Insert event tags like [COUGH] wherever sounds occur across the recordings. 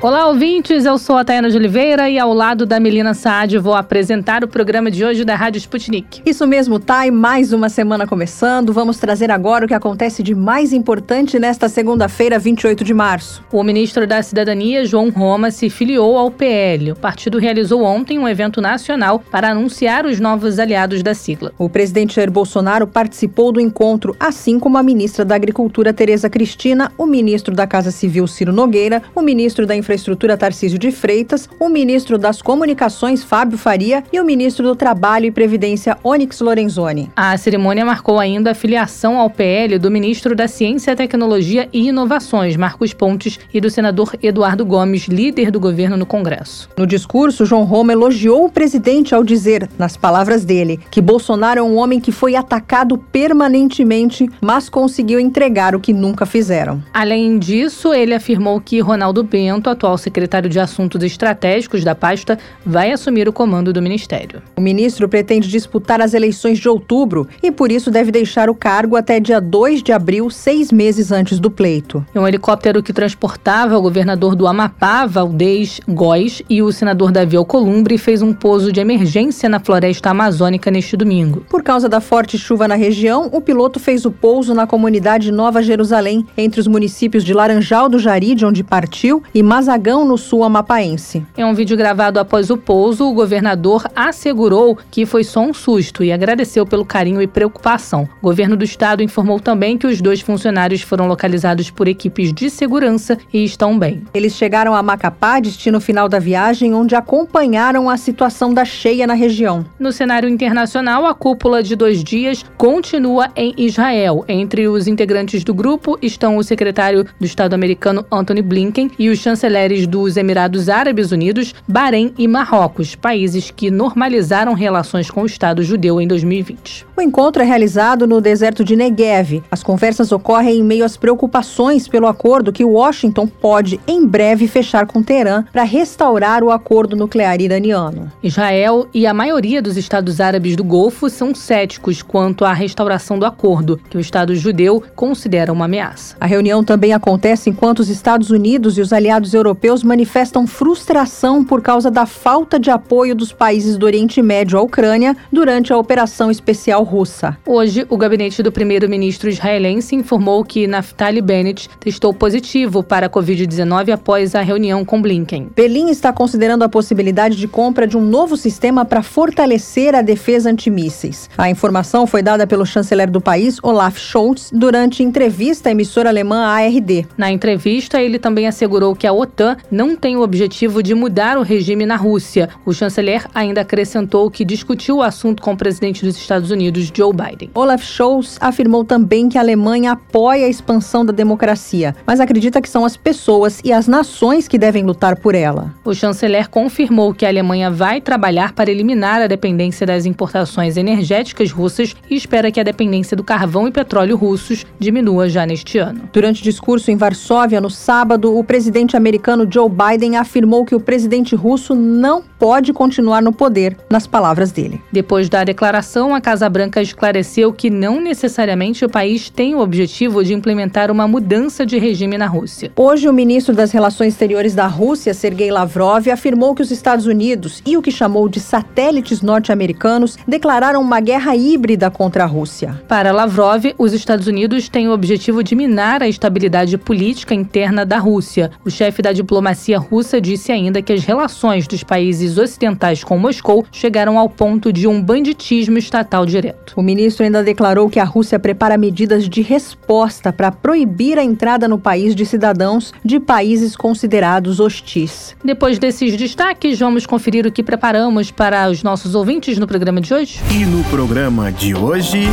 Olá, ouvintes. Eu sou a Tayana de Oliveira e ao lado da Melina Saad vou apresentar o programa de hoje da Rádio Sputnik. Isso mesmo, Thay. Mais uma semana começando. Vamos trazer agora o que acontece de mais importante nesta segunda-feira, 28 de março. O ministro da Cidadania, João Roma, se filiou ao PL. O partido realizou ontem um evento nacional para anunciar os novos aliados da sigla. O presidente Jair Bolsonaro participou do encontro, assim como a ministra da Agricultura, Tereza Cristina, o ministro da Casa Civil, Ciro Nogueira, o ministro da Infraestrutura Tarcísio de Freitas, o ministro das Comunicações Fábio Faria e o ministro do Trabalho e Previdência Onyx Lorenzoni. A cerimônia marcou ainda a filiação ao PL do ministro da Ciência, Tecnologia e Inovações, Marcos Pontes, e do senador Eduardo Gomes, líder do governo no Congresso. No discurso, João Roma elogiou o presidente ao dizer, nas palavras dele, que Bolsonaro é um homem que foi atacado permanentemente, mas conseguiu entregar o que nunca fizeram. Além disso, ele afirmou que Ronaldo Bento, atual secretário de Assuntos Estratégicos da pasta, vai assumir o comando do ministério. O ministro pretende disputar as eleições de outubro e, por isso, deve deixar o cargo até dia 2 de abril, seis meses antes do pleito. Um helicóptero que transportava o governador do Amapá, Valdez Góes, e o senador Davi Alcolumbre fez um pouso de emergência na floresta amazônica neste domingo. Por causa da forte chuva na região, o piloto fez o pouso na comunidade Nova Jerusalém, entre os municípios de Laranjal do Jari, de onde partiu, e Mazagão, no sul amapaense. Em um vídeo gravado após o pouso, o governador assegurou que foi só um susto e agradeceu pelo carinho e preocupação. O governo do estado informou também que os dois funcionários foram localizados por equipes de segurança e estão bem. Eles chegaram a Macapá, destino final da viagem, onde acompanharam a situação da cheia na região. No cenário internacional, a cúpula de dois dias continua em Israel. Entre os integrantes do grupo estão o secretário do Estado americano Anthony Blinken e os chanceleres dos Emirados Árabes Unidos, Bahrein e Marrocos, países que normalizaram relações com o Estado judeu em 2020. O encontro é realizado no deserto de Negev. As conversas ocorrem em meio às preocupações pelo acordo que Washington pode, em breve, fechar com Teherã para restaurar o acordo nuclear iraniano. Israel e a maioria dos estados árabes do Golfo são céticos quanto à restauração do acordo, que o Estado judeu considera uma ameaça. A reunião também acontece enquanto os Estados Unidos e os aliados europeus manifestam frustração por causa da falta de apoio dos países do Oriente Médio à Ucrânia durante a operação especial russa. Hoje, o gabinete do primeiro-ministro israelense informou que Naftali Bennett testou positivo para a Covid-19 após a reunião com Blinken. Berlim está considerando a possibilidade de compra de um novo sistema para fortalecer a defesa antimísseis. A informação foi dada pelo chanceler do país, Olaf Scholz, durante entrevista à emissora alemã ARD. Na entrevista, ele também assegurou que a OTAN não tem o objetivo de mudar o regime na Rússia. O chanceler ainda acrescentou que discutiu o assunto com o presidente dos Estados Unidos, Joe Biden. Olaf Scholz afirmou também que a Alemanha apoia a expansão da democracia, mas acredita que são as pessoas e as nações que devem lutar por ela. O chanceler confirmou que a Alemanha vai trabalhar para eliminar a dependência das importações energéticas russas e espera que a dependência do carvão e petróleo russos diminua já neste ano. Durante discurso em Varsóvia no sábado, o presidente americano Joe Biden afirmou que o presidente russo não pode continuar no poder, nas palavras dele. Depois da declaração, a Casa Branca esclareceu que não necessariamente o país tem o objetivo de implementar uma mudança de regime na Rússia. Hoje, o ministro das Relações Exteriores da Rússia, Sergei Lavrov, afirmou que os Estados Unidos e o que chamou de satélites norte-americanos declararam uma guerra híbrida contra a Rússia. Para Lavrov, os Estados Unidos têm o objetivo de minar a estabilidade política interna da Rússia. O chefe da diplomacia russa disse ainda que as relações dos países ocidentais com Moscou chegaram ao ponto de um banditismo estatal direto. O ministro ainda declarou que a Rússia prepara medidas de resposta para proibir a entrada no país de cidadãos de países considerados hostis. Depois desses destaques, vamos conferir o que preparamos para os nossos ouvintes no programa de hoje. E no programa de hoje.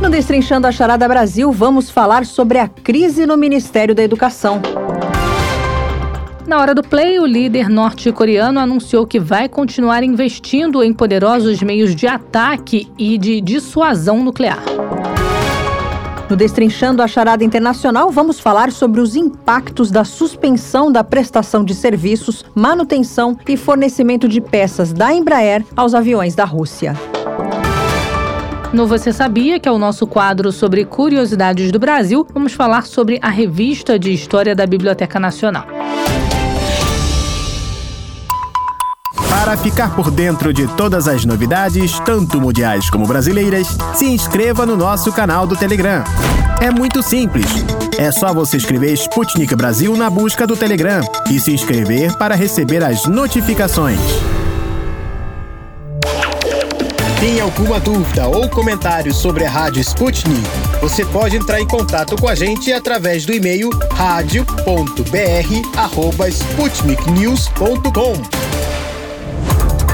No Destrinchando a Charada Brasil, vamos falar sobre a crise no Ministério da Educação. Na hora do play, o líder norte-coreano anunciou que vai continuar investindo em poderosos meios de ataque e de dissuasão nuclear. No Destrinchando a Charada Internacional, vamos falar sobre os impactos da suspensão da prestação de serviços, manutenção e fornecimento de peças da Embraer aos aviões da Rússia. No Você Sabia, que é o nosso quadro sobre curiosidades do Brasil, vamos falar sobre a revista de História da Biblioteca Nacional. Para ficar por dentro de todas as novidades, tanto mundiais como brasileiras, se inscreva no nosso canal do Telegram. É muito simples. É só você escrever Sputnik Brasil na busca do Telegram e se inscrever para receber as notificações. Tem alguma dúvida ou comentário sobre a Rádio Sputnik? Você pode entrar em contato com a gente através do e-mail radio.br@sputniknews.com.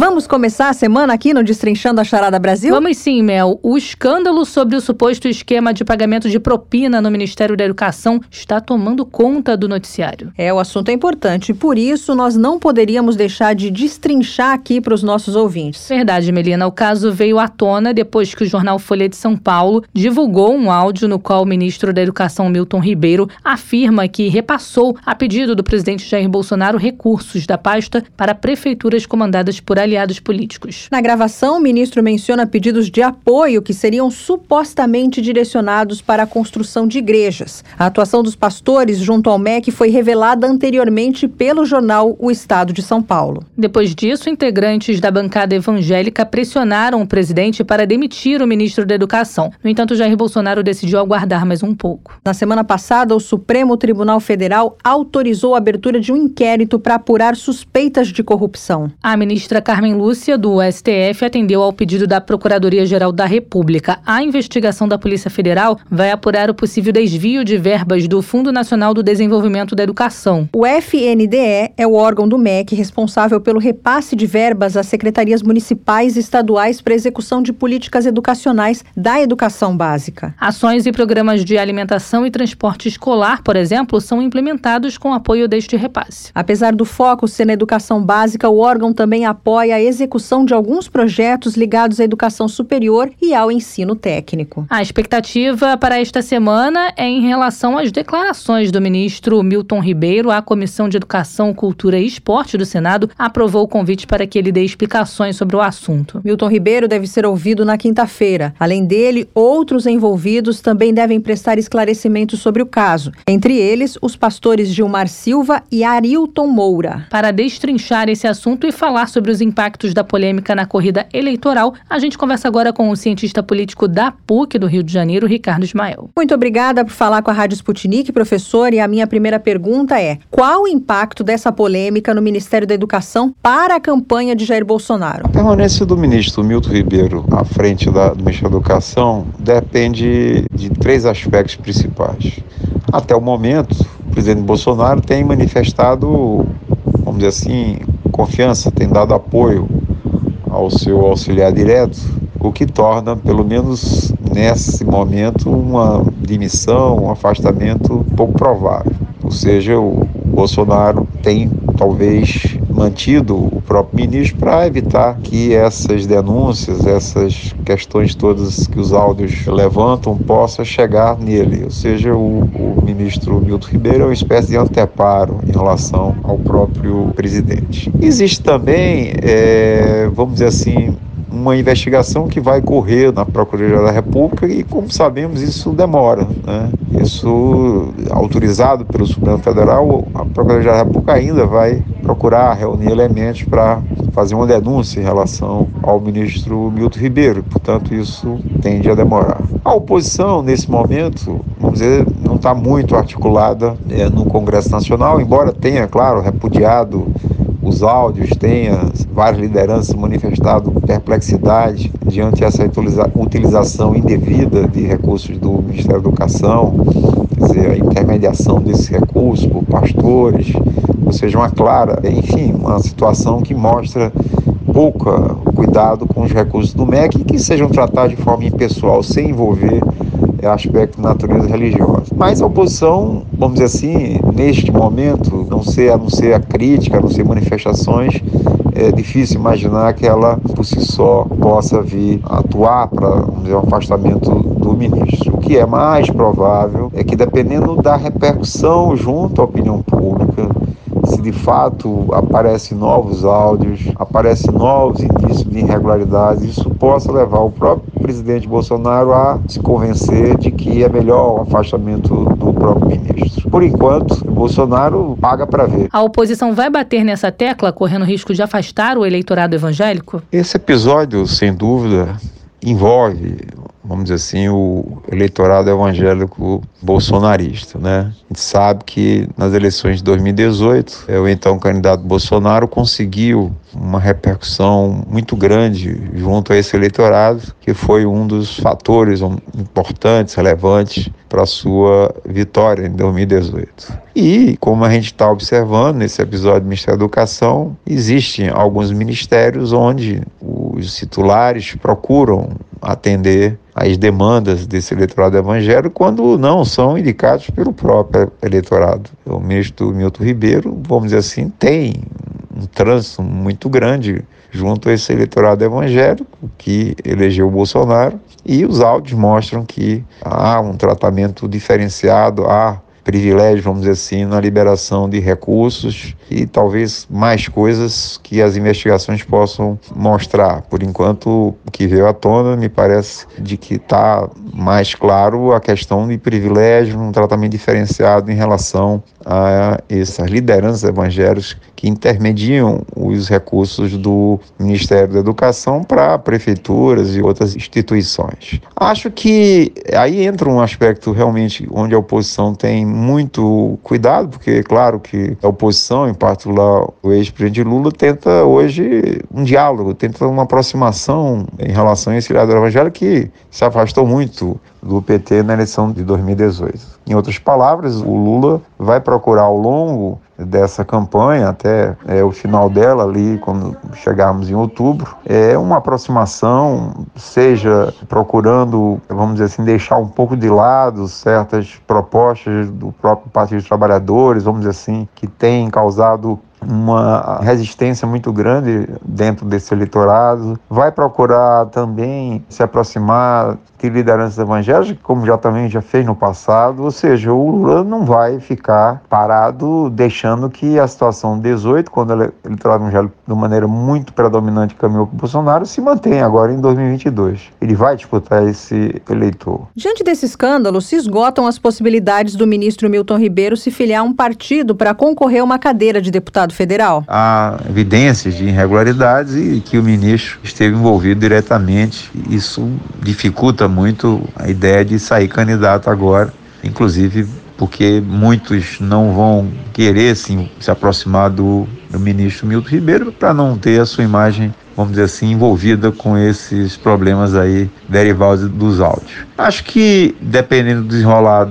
Vamos começar a semana aqui no Destrinchando a Charada Brasil? Vamos sim, Mel. O escândalo sobre o suposto esquema de pagamento de propina no Ministério da Educação está tomando conta do noticiário. É, o assunto é importante. Por isso, nós não poderíamos deixar de destrinchar aqui para os nossos ouvintes. Verdade, Melina. O caso veio à tona depois que o jornal Folha de São Paulo divulgou um áudio no qual o ministro da Educação, Milton Ribeiro, afirma que repassou, a pedido do presidente Jair Bolsonaro, recursos da pasta para prefeituras comandadas por aliados aliados políticos. Na gravação, o ministro menciona pedidos de apoio que seriam supostamente direcionados para a construção de igrejas. A atuação dos pastores junto ao MEC foi revelada anteriormente pelo jornal O Estado de São Paulo. Depois disso, integrantes da bancada evangélica pressionaram o presidente para demitir o ministro da Educação. No entanto, Jair Bolsonaro decidiu aguardar mais um pouco. Na semana passada, o Supremo Tribunal Federal autorizou a abertura de um inquérito para apurar suspeitas de corrupção. A ministra Carmen Carmen Lúcia, do STF, atendeu ao pedido da Procuradoria-Geral da República. A investigação da Polícia Federal vai apurar o possível desvio de verbas do Fundo Nacional do Desenvolvimento da Educação. O FNDE é o órgão do MEC responsável pelo repasse de verbas às secretarias municipais e estaduais para execução de políticas educacionais da educação básica. Ações e programas de alimentação e transporte escolar, por exemplo, são implementados com apoio deste repasse. Apesar do foco ser na educação básica, o órgão também apoia a execução de alguns projetos ligados à educação superior e ao ensino técnico. A expectativa para esta semana é em relação às declarações do ministro Milton Ribeiro. A Comissão de Educação, Cultura e Esporte do Senado aprovou o convite para que ele dê explicações sobre o assunto. Milton Ribeiro deve ser ouvido na quinta-feira. Além dele, outros envolvidos também devem prestar esclarecimentos sobre o caso. Entre eles, os pastores Gilmar Silva e Arilton Moura. Para destrinchar esse assunto e falar sobre os impactos impactos da polêmica na corrida eleitoral, a gente conversa agora com o cientista político da PUC do Rio de Janeiro, Ricardo Ismael. Muito obrigada por falar com a Rádio Sputnik, professor. E a minha primeira pergunta é: qual o impacto dessa polêmica no Ministério da Educação para a campanha de Jair Bolsonaro? A permanência do ministro Milton Ribeiro à frente da, do Ministério da Educação depende de três aspectos principais. Até o momento, o presidente Bolsonaro tem manifestado, vamos dizer assim, confiança, tem dado apoio ao seu auxiliar direto, o que torna, pelo menos nesse momento, uma demissão, um afastamento pouco provável. Ou seja, o Bolsonaro tem talvez mantido o próprio ministro para evitar que essas denúncias, essas questões todas que os áudios levantam, possa chegar nele. Ou seja, o, o ministro Milton Ribeiro é uma espécie de anteparo em relação ao próprio presidente. Existe também, é, vamos dizer assim, uma investigação que vai correr na Procuradoria da República e, como sabemos, isso demora. Né? Isso, autorizado pelo Supremo Federal, a Procuradoria da República ainda vai procurar reunir elementos para fazer uma denúncia em relação ao ministro Milton Ribeiro. Portanto, isso tende a demorar. A oposição, nesse momento, vamos dizer, não está muito articulada é, no Congresso Nacional, embora tenha, claro, repudiado os áudios, tenha várias lideranças manifestado perplexidade diante dessa utilização indevida de recursos do Ministério da Educação, quer dizer, a intermediação desses recursos por pastores, ou seja, uma clara, enfim, uma situação que mostra pouca cuidado com os recursos do MEC e que sejam tratados de forma impessoal, sem envolver aspecto de natureza religiosa. Mas a oposição, vamos dizer assim, neste momento, não ser a não ser a crítica, a não ser manifestações, é difícil imaginar que ela por si só possa vir atuar para o afastamento do ministro. O que é mais provável é que, dependendo da repercussão junto à opinião pública, se de fato aparecem novos áudios, aparecem novos indícios de irregularidades, isso possa levar o próprio presidente Bolsonaro a se convencer de que é melhor o afastamento do próprio ministro. Por enquanto, Bolsonaro paga para ver. A oposição vai bater nessa tecla, correndo risco de afastar o eleitorado evangélico? Esse episódio, sem dúvida, envolve vamos dizer assim, o eleitorado evangélico bolsonarista, né? A gente sabe que nas eleições de 2018, o então candidato Bolsonaro conseguiu uma repercussão muito grande junto a esse eleitorado, que foi um dos fatores importantes, relevantes para a sua vitória em 2018. E, como a gente está observando nesse episódio do Ministério da Educação, existem alguns ministérios onde os titulares procuram atender às demandas desse eleitorado evangélico quando não são indicados pelo próprio eleitorado. O ministro Milton Ribeiro, vamos dizer assim, tem um trânsito muito grande junto a esse eleitorado evangélico que elegeu o Bolsonaro e os áudios mostram que há um tratamento diferenciado, há privilégio, vamos dizer assim, na liberação de recursos e talvez mais coisas que as investigações possam mostrar. Por enquanto, o que veio à tona me parece de que está mais claro a questão de privilégio, um tratamento diferenciado em relação a essas lideranças evangélicas que intermediam os recursos do Ministério da Educação para prefeituras e outras instituições. Acho que aí entra um aspecto realmente onde a oposição tem muito cuidado, porque claro que a oposição, em particular o ex-presidente Lula, tenta hoje um diálogo, tenta uma aproximação em relação a esse lado evangélico que se afastou muito do PT na eleição de 2018. Em outras palavras, o Lula vai procurar ao longo dessa campanha até é, o final dela ali quando chegarmos em outubro é uma aproximação seja procurando vamos dizer assim deixar um pouco de lado certas propostas do próprio Partido dos Trabalhadores vamos dizer assim que tem causado uma resistência muito grande dentro desse eleitorado. Vai procurar também se aproximar de lideranças evangélicas, como já também já fez no passado. Ou seja, o Lula não vai ficar parado deixando que a situação 18, quando o eleitorado evangélico de maneira muito predominante caminhou para o Bolsonaro, se mantenha agora em 2022. Ele vai disputar esse eleitor. Diante desse escândalo, se esgotam as possibilidades do ministro Milton Ribeiro se filiar a um partido para concorrer a uma cadeira de deputado deputado federal? Há evidências de irregularidades e que o ministro esteve envolvido diretamente. Isso dificulta muito a ideia de sair candidato agora, inclusive porque muitos não vão querer sim, se aproximar do, do ministro Milton Ribeiro para não ter a sua imagem vamos dizer assim, envolvida com esses problemas aí derivados dos áudios. Acho que, dependendo do desenrolar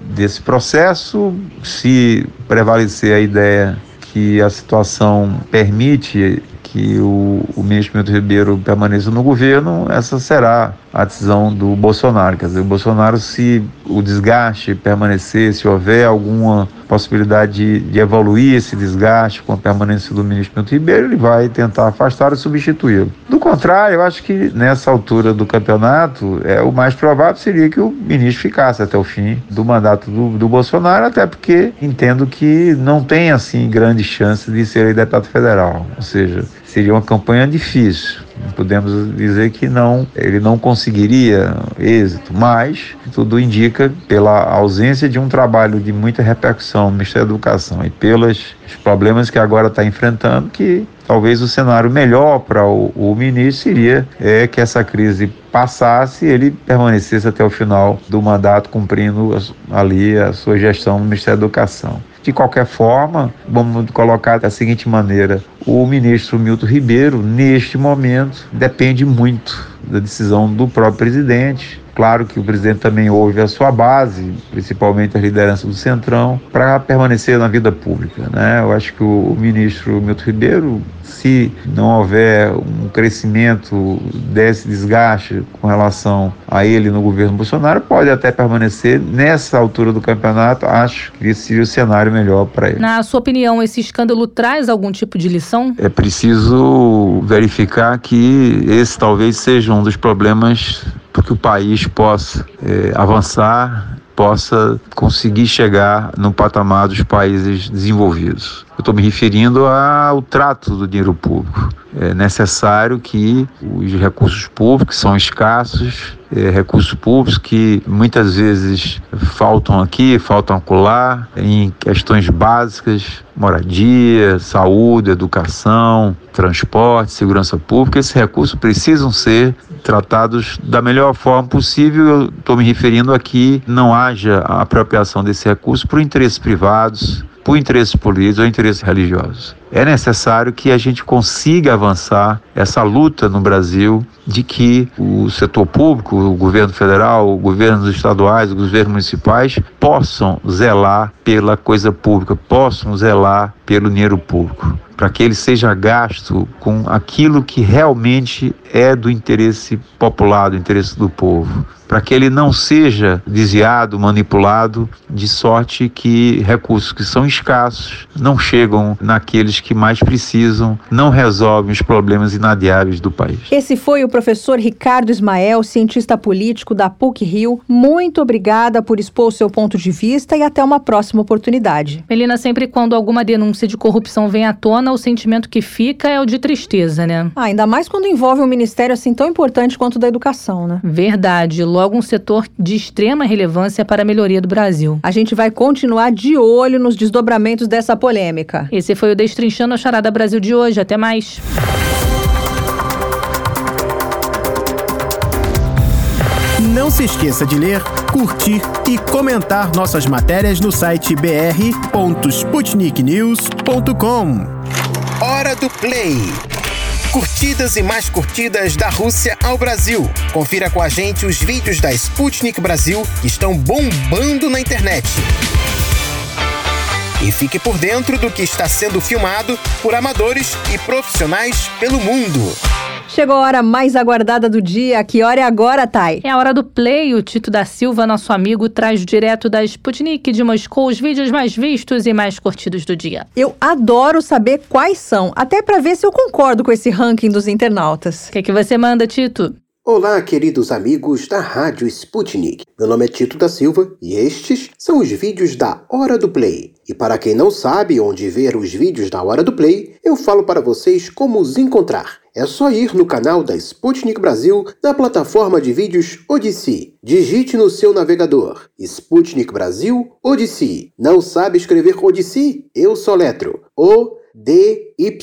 desse processo, se prevalecer a ideia que a situação permite que o, o ministro Milton Ribeiro permaneça no governo, essa será a decisão do Bolsonaro. Quer dizer, o Bolsonaro, se o desgaste permanecer, se houver alguma possibilidade de, de evoluir esse desgaste com a permanência do ministro Milton Ribeiro, ele vai tentar afastar e substituí-lo. Do contrário, eu acho que nessa altura do campeonato, é, o mais provável seria que o ministro ficasse até o fim do mandato do, do Bolsonaro, até porque entendo que não tem assim grande chance de ser deputado federal. Ou seja, seria uma campanha difícil. Podemos dizer que não, ele não conseguiria êxito, mas tudo indica pela ausência de um trabalho de muita repercussão no Ministério da Educação e pelos problemas que agora está enfrentando, que talvez o cenário melhor para o, o, ministro seria é, que essa crise passasse e ele permanecesse até o final do mandato cumprindo ali a sua gestão no Ministério da Educação. De qualquer forma, vamos colocar da seguinte maneira: o ministro Milton Ribeiro, neste momento, depende muito da decisão do próprio presidente. Claro que o presidente também ouve a sua base, principalmente a liderança do Centrão, para permanecer na vida pública. Né? Eu acho que o ministro Milton Ribeiro, se não houver um crescimento desse desgaste com relação a ele no governo Bolsonaro, pode até permanecer nessa altura do campeonato. Acho que esse seria o cenário melhor para ele. Na sua opinião, esse escândalo traz algum tipo de lição? É preciso verificar que esse talvez seja um dos problemas para que o país possa é, avançar, possa conseguir chegar no patamar dos países desenvolvidos. Eu estou me referindo ao trato do dinheiro público. É necessário que os recursos públicos são escassos, é, recursos públicos que muitas vezes faltam aqui, faltam acolá, em questões básicas, moradia, saúde, educação, transporte, segurança pública, esses recursos precisam ser tratados da melhor forma possível. Eu estou me referindo aqui não haja a apropriação desse recurso por interesses privados, por interesses políticos ou interesses religiosos. É necessário que a gente consiga avançar essa luta no Brasil de que o setor público, o governo federal, os governos estaduais, os governos municipais possam zelar pela coisa pública, possam zelar pelo dinheiro público, para que ele seja gasto com aquilo que realmente é do interesse popular, do interesse do povo para que ele não seja desviado, manipulado, de sorte que recursos que são escassos não chegam naqueles que mais precisam, não resolvem os problemas inadiáveis do país. Esse foi o professor Ricardo Ismael, cientista político da PUC Rio. Muito obrigada por expor o seu ponto de vista e até uma próxima oportunidade. Melina, sempre quando alguma denúncia de corrupção vem à tona, o sentimento que fica é o de tristeza, né? Ah, ainda mais quando envolve um ministério assim tão importante quanto o da educação, né? Verdade logo um setor de extrema relevância para a melhoria do Brasil. A gente vai continuar de olho nos desdobramentos dessa polêmica. Esse foi o Destrinchando a Charada Brasil de hoje. Até mais. Não se esqueça de ler, curtir e comentar nossas matérias no site br.sputniknews.com. Hora do Play curtidas e mais curtidas da Rússia ao Brasil. Confira com a gente os vídeos da Sputnik Brasil que estão bombando na internet. E fique por dentro do que está sendo filmado por amadores e profissionais pelo mundo. Chegou a hora mais aguardada do dia. Que hora é agora, Thay? É a hora do play. O Tito da Silva, nosso amigo, traz direto da Sputnik de Moscou os vídeos mais vistos e mais curtidos do dia. Eu adoro saber quais são, até para ver se eu concordo com esse ranking dos internautas. O que, que você manda, Tito? Olá, queridos amigos da Rádio Sputnik. Meu nome é Tito da Silva e estes são os vídeos da Hora do Play. E para quem não sabe onde ver os vídeos da Hora do Play, eu falo para vocês como os encontrar. É só ir no canal da Sputnik Brasil na plataforma de vídeos Odyssey. Digite no seu navegador Sputnik Brasil Odyssey. Não sabe escrever Odyssey? Eu soletro O D Y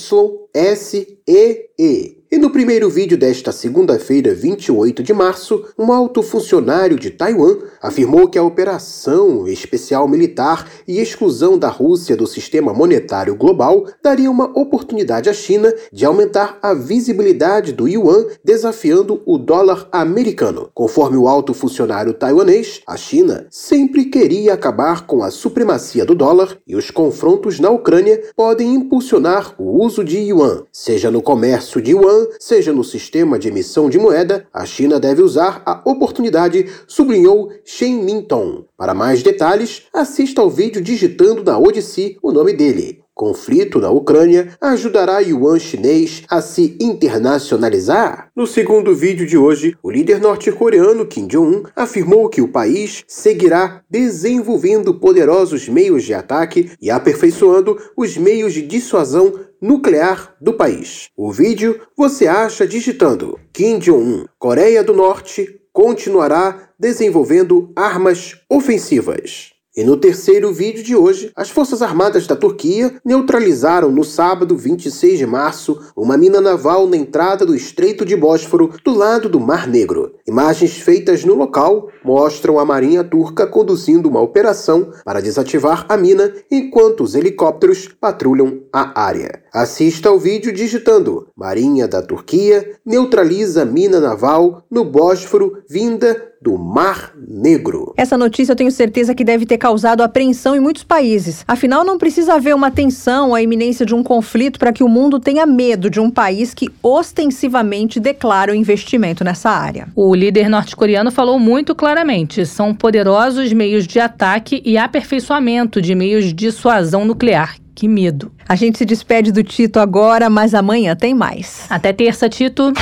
S E E. E no primeiro vídeo desta segunda-feira, 28 de março, um alto funcionário de Taiwan afirmou que a operação especial militar e exclusão da Rússia do sistema monetário global daria uma oportunidade à China de aumentar a visibilidade do yuan, desafiando o dólar americano. Conforme o alto funcionário taiwanês, a China sempre queria acabar com a supremacia do dólar e os confrontos na Ucrânia podem impulsionar o uso de yuan, seja no comércio de yuan seja no sistema de emissão de moeda, a China deve usar a oportunidade, sublinhou Shen Minton. Para mais detalhes, assista ao vídeo digitando na Odyssey o nome dele. Conflito na Ucrânia ajudará Yuan chinês a se internacionalizar? No segundo vídeo de hoje, o líder norte-coreano Kim Jong-un afirmou que o país seguirá desenvolvendo poderosos meios de ataque e aperfeiçoando os meios de dissuasão nuclear do país. O vídeo você acha digitando Kim Jong-un, Coreia do Norte continuará desenvolvendo armas ofensivas. E no terceiro vídeo de hoje, as Forças Armadas da Turquia neutralizaram no sábado 26 de março uma mina naval na entrada do Estreito de Bósforo, do lado do Mar Negro. Imagens feitas no local mostram a Marinha Turca conduzindo uma operação para desativar a mina enquanto os helicópteros patrulham a área. Assista ao vídeo digitando Marinha da Turquia neutraliza mina naval no Bósforo vinda do Mar Negro. Essa notícia eu tenho certeza que deve ter causado apreensão em muitos países. Afinal, não precisa haver uma tensão, a iminência de um conflito para que o mundo tenha medo de um país que ostensivamente declara o investimento nessa área. O líder norte-coreano falou muito claramente: são poderosos meios de ataque e aperfeiçoamento de meios de dissuasão nuclear. Que medo. A gente se despede do Tito agora, mas amanhã tem mais. Até terça, Tito.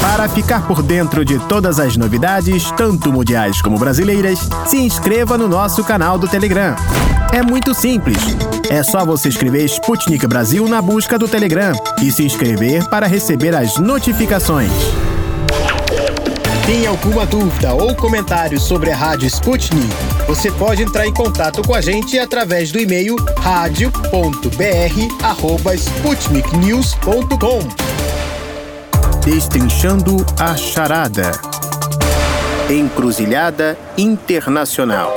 Para ficar por dentro de todas as novidades, tanto mundiais como brasileiras, se inscreva no nosso canal do Telegram. É muito simples. É só você escrever Sputnik Brasil na busca do Telegram e se inscrever para receber as notificações. Tem alguma dúvida ou comentário sobre a Rádio Sputnik? Você pode entrar em contato com a gente através do e-mail radio.br@sputniknews.com. Destrinchando a Charada. Encruzilhada Internacional.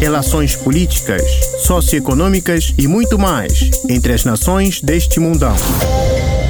Relações políticas, socioeconômicas e muito mais entre as nações deste mundão.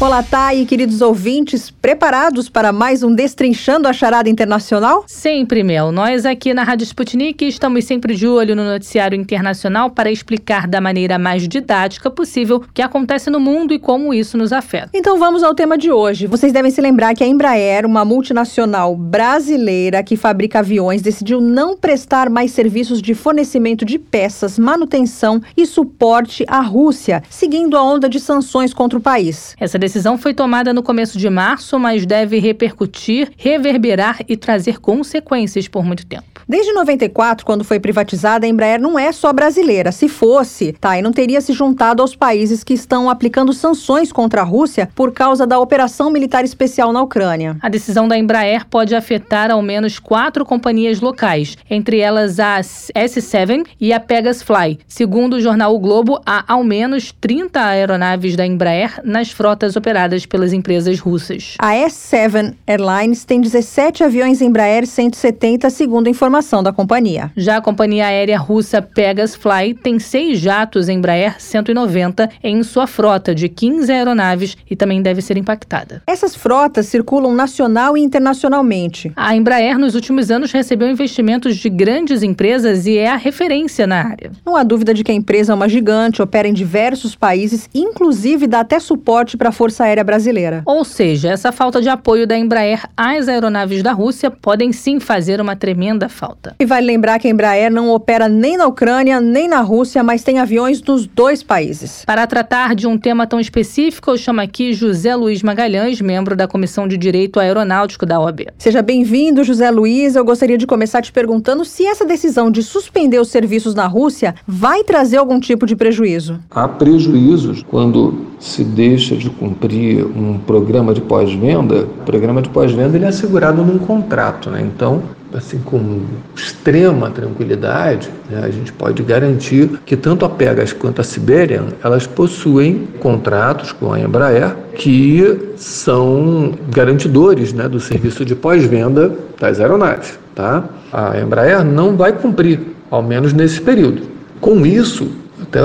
Olá, Thay, queridos ouvintes, preparados para mais um Destrinchando a Charada Internacional? Sempre, Mel. Nós aqui na Rádio Sputnik estamos sempre de olho no noticiário internacional para explicar da maneira mais didática possível o que acontece no mundo e como isso nos afeta. Então vamos ao tema de hoje. Vocês devem se lembrar que a Embraer, uma multinacional brasileira que fabrica aviões, decidiu não prestar mais serviços de fornecimento de peças, manutenção e suporte à Rússia, seguindo a onda de sanções contra o país. Essa decisão foi tomada no começo de março, mas deve repercutir, reverberar e trazer consequências por muito tempo. Desde 94, quando foi privatizada, a Embraer não é só brasileira. Se fosse, tá, e não teria se juntado aos países que estão aplicando sanções contra a Rússia por causa da operação militar especial na Ucrânia. A decisão da Embraer pode afetar ao menos quatro companhias locais, entre elas a S7 e a Pegasus Fly. Segundo o jornal o Globo, há ao menos 30 aeronaves da Embraer nas frotas operadas pelas empresas russas. A S7 Airlines tem 17 aviões Embraer 170, segundo informação da companhia. Já a companhia aérea russa Pegasus Fly tem seis jatos Embraer 190 em sua frota de 15 aeronaves e também deve ser impactada. Essas frotas circulam nacional e internacionalmente. A Embraer, nos últimos anos, recebeu investimentos de grandes empresas e é a referência na área. Não há dúvida de que a empresa é uma gigante, opera em diversos países, inclusive dá até suporte para a Força Aérea Brasileira. Ou seja, essa falta de apoio da Embraer às aeronaves da Rússia podem sim fazer uma tremenda falta. E vale lembrar que a Embraer não opera nem na Ucrânia nem na Rússia, mas tem aviões nos dois países. Para tratar de um tema tão específico, eu chamo aqui José Luiz Magalhães, membro da Comissão de Direito Aeronáutico da OAB. Seja bem-vindo, José Luiz. Eu gostaria de começar te perguntando se essa decisão de suspender os serviços na Rússia vai trazer algum tipo de prejuízo. Há prejuízos quando se deixa de cumprir um programa de pós-venda. O programa de pós-venda ele é assegurado num contrato, né? Então, assim, com extrema tranquilidade, né, a gente pode garantir que tanto a Pegas quanto a Siberian, elas possuem contratos com a Embraer que são garantidores né, do serviço de pós-venda das aeronaves. Tá? A Embraer não vai cumprir, ao menos nesse período. Com isso, até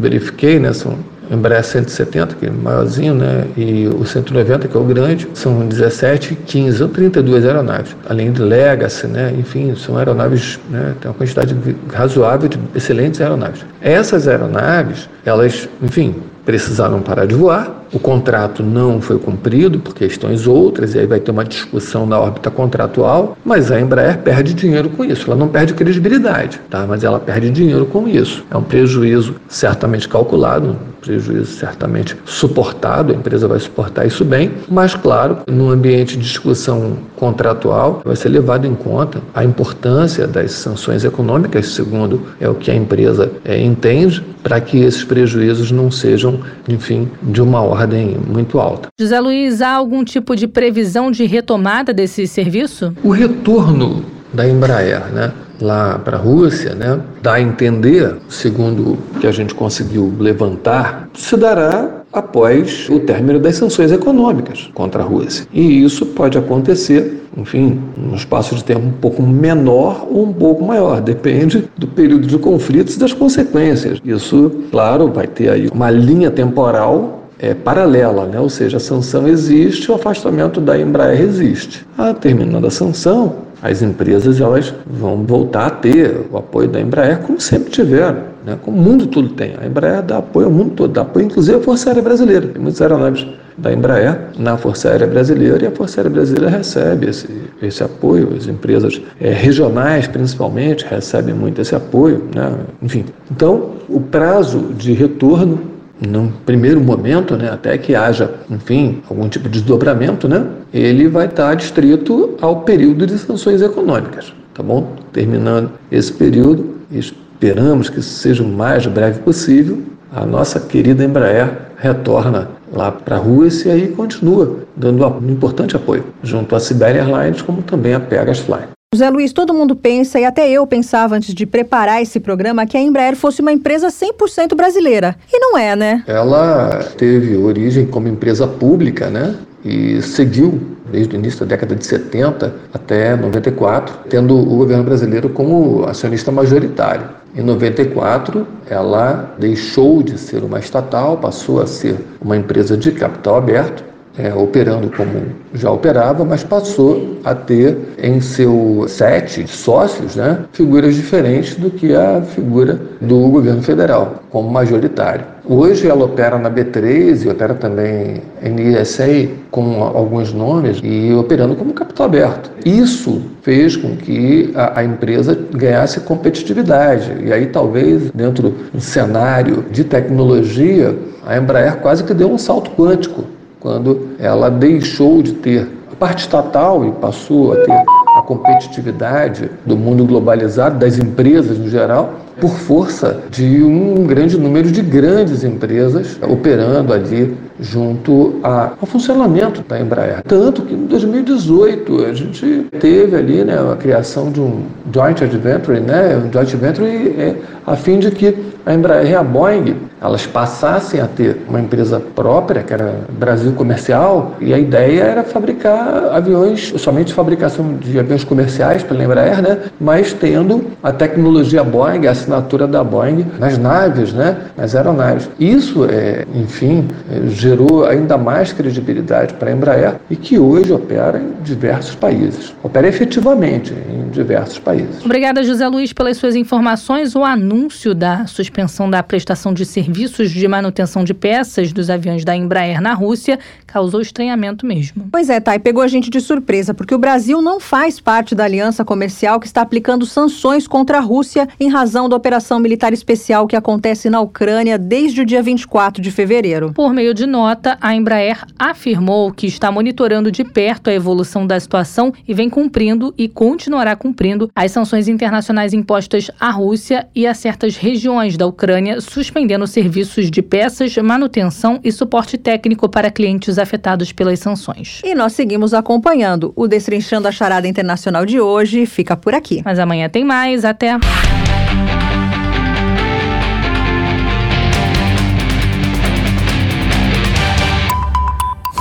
verifiquei, né, são Embraer 170, que é maiorzinho, né? E o 190, que é o grande, são 17, 15 ou 32 aeronaves. Além de Legacy, né? Enfim, são aeronaves, né? Tem uma quantidade razoável de excelentes aeronaves. Essas aeronaves, elas, enfim, precisaram parar de voar. O contrato não foi cumprido por questões outras, e aí vai ter uma discussão na órbita contratual, mas a Embraer perde dinheiro com isso. Ela não perde credibilidade, tá? mas ela perde dinheiro com isso. É um prejuízo certamente calculado, prejuízo certamente suportado, a empresa vai suportar isso bem, mas claro, no ambiente de discussão contratual vai ser levado em conta a importância das sanções econômicas, segundo é o que a empresa é, entende, para que esses prejuízos não sejam, enfim, de uma ordem muito alta. José Luiz, há algum tipo de previsão de retomada desse serviço? O retorno da Embraer, né? Lá para a Rússia, né, dá a entender, segundo o que a gente conseguiu levantar, se dará após o término das sanções econômicas contra a Rússia. E isso pode acontecer, enfim, num espaço de tempo um pouco menor ou um pouco maior, depende do período de conflitos e das consequências. Isso, claro, vai ter aí uma linha temporal é, paralela, né? ou seja, a sanção existe, o afastamento da Embraer existe. A terminando a sanção, as empresas elas vão voltar a ter o apoio da Embraer como sempre tiveram, né? como o mundo todo tem. A Embraer dá apoio ao mundo todo, dá apoio inclusive à Força Aérea Brasileira. Tem muitas aeronaves da Embraer na Força Aérea Brasileira e a Força Aérea Brasileira recebe esse, esse apoio, as empresas é, regionais principalmente recebem muito esse apoio, né? enfim. Então, o prazo de retorno num primeiro momento, né, até que haja, enfim, algum tipo de desdobramento, né, ele vai estar adstrito ao período de sanções econômicas, tá bom? Terminando esse período, esperamos que seja o mais breve possível, a nossa querida Embraer retorna lá para a Rússia e aí continua dando um importante apoio, junto à Sibéria Airlines, como também a Pegasus Fly. José Luiz, todo mundo pensa, e até eu pensava antes de preparar esse programa, que a Embraer fosse uma empresa 100% brasileira. E não é, né? Ela teve origem como empresa pública, né? E seguiu desde o início da década de 70 até 94, tendo o governo brasileiro como acionista majoritário. Em 94, ela deixou de ser uma estatal, passou a ser uma empresa de capital aberto é, operando como já operava, mas passou a ter em seu sete sócios né, figuras diferentes do que a figura do governo federal, como majoritário. Hoje ela opera na B3 e opera também em ISA com alguns nomes e operando como capital aberto. Isso fez com que a, a empresa ganhasse competitividade e aí talvez dentro do cenário de tecnologia a Embraer quase que deu um salto quântico quando ela deixou de ter a parte estatal e passou a ter a competitividade do mundo globalizado, das empresas no geral, por força de um grande número de grandes empresas operando ali junto a, ao funcionamento da Embraer. Tanto que em 2018 a gente teve ali né, a criação de um joint venture, né, um joint venture é, a fim de que a Embraer e a Boeing elas passassem a ter uma empresa própria, que era Brasil Comercial, e a ideia era fabricar aviões, somente fabricação de aviões comerciais pela Embraer, né, mas tendo a tecnologia Boeing, a assinatura da Boeing nas naves, né, nas aeronaves. Isso, é, enfim, gerou ainda mais credibilidade para a Embraer e que hoje opera em diversos países. Opera efetivamente em diversos países. Obrigada, José Luiz, pelas suas informações. O anúncio da suspensão da prestação de serviços de manutenção de peças dos aviões da Embraer na Rússia causou estranhamento mesmo. Pois é, Thay, pegou a gente de surpresa, porque o Brasil não faz parte da aliança comercial que está aplicando sanções contra a Rússia em razão da operação militar especial que acontece na Ucrânia desde o dia 24 de fevereiro. Por meio de nota, a Embraer afirmou que está monitorando de perto a evolução da situação e vem cumprindo e continuará cumprindo as sanções internacionais impostas à Rússia e a certas regiões da Ucrânia, suspendendo serviços de peças, manutenção e suporte técnico para clientes afetados pelas sanções. E nós seguimos acompanhando. O Destrinchando a Charada Internacional de hoje fica por aqui. Mas amanhã tem mais. Até.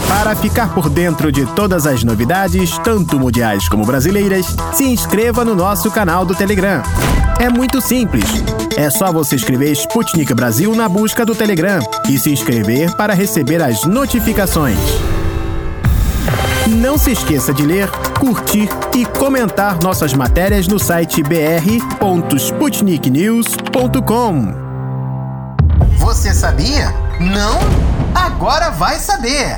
Para ficar por dentro de todas as novidades, tanto mundiais como brasileiras, se inscreva no nosso canal do Telegram. É muito simples. É só você escrever Sputnik Brasil na busca do Telegram e se inscrever para receber as notificações. Não se esqueça de ler, curtir e comentar nossas matérias no site br.sputniknews.com. Você sabia? Não? Agora vai saber!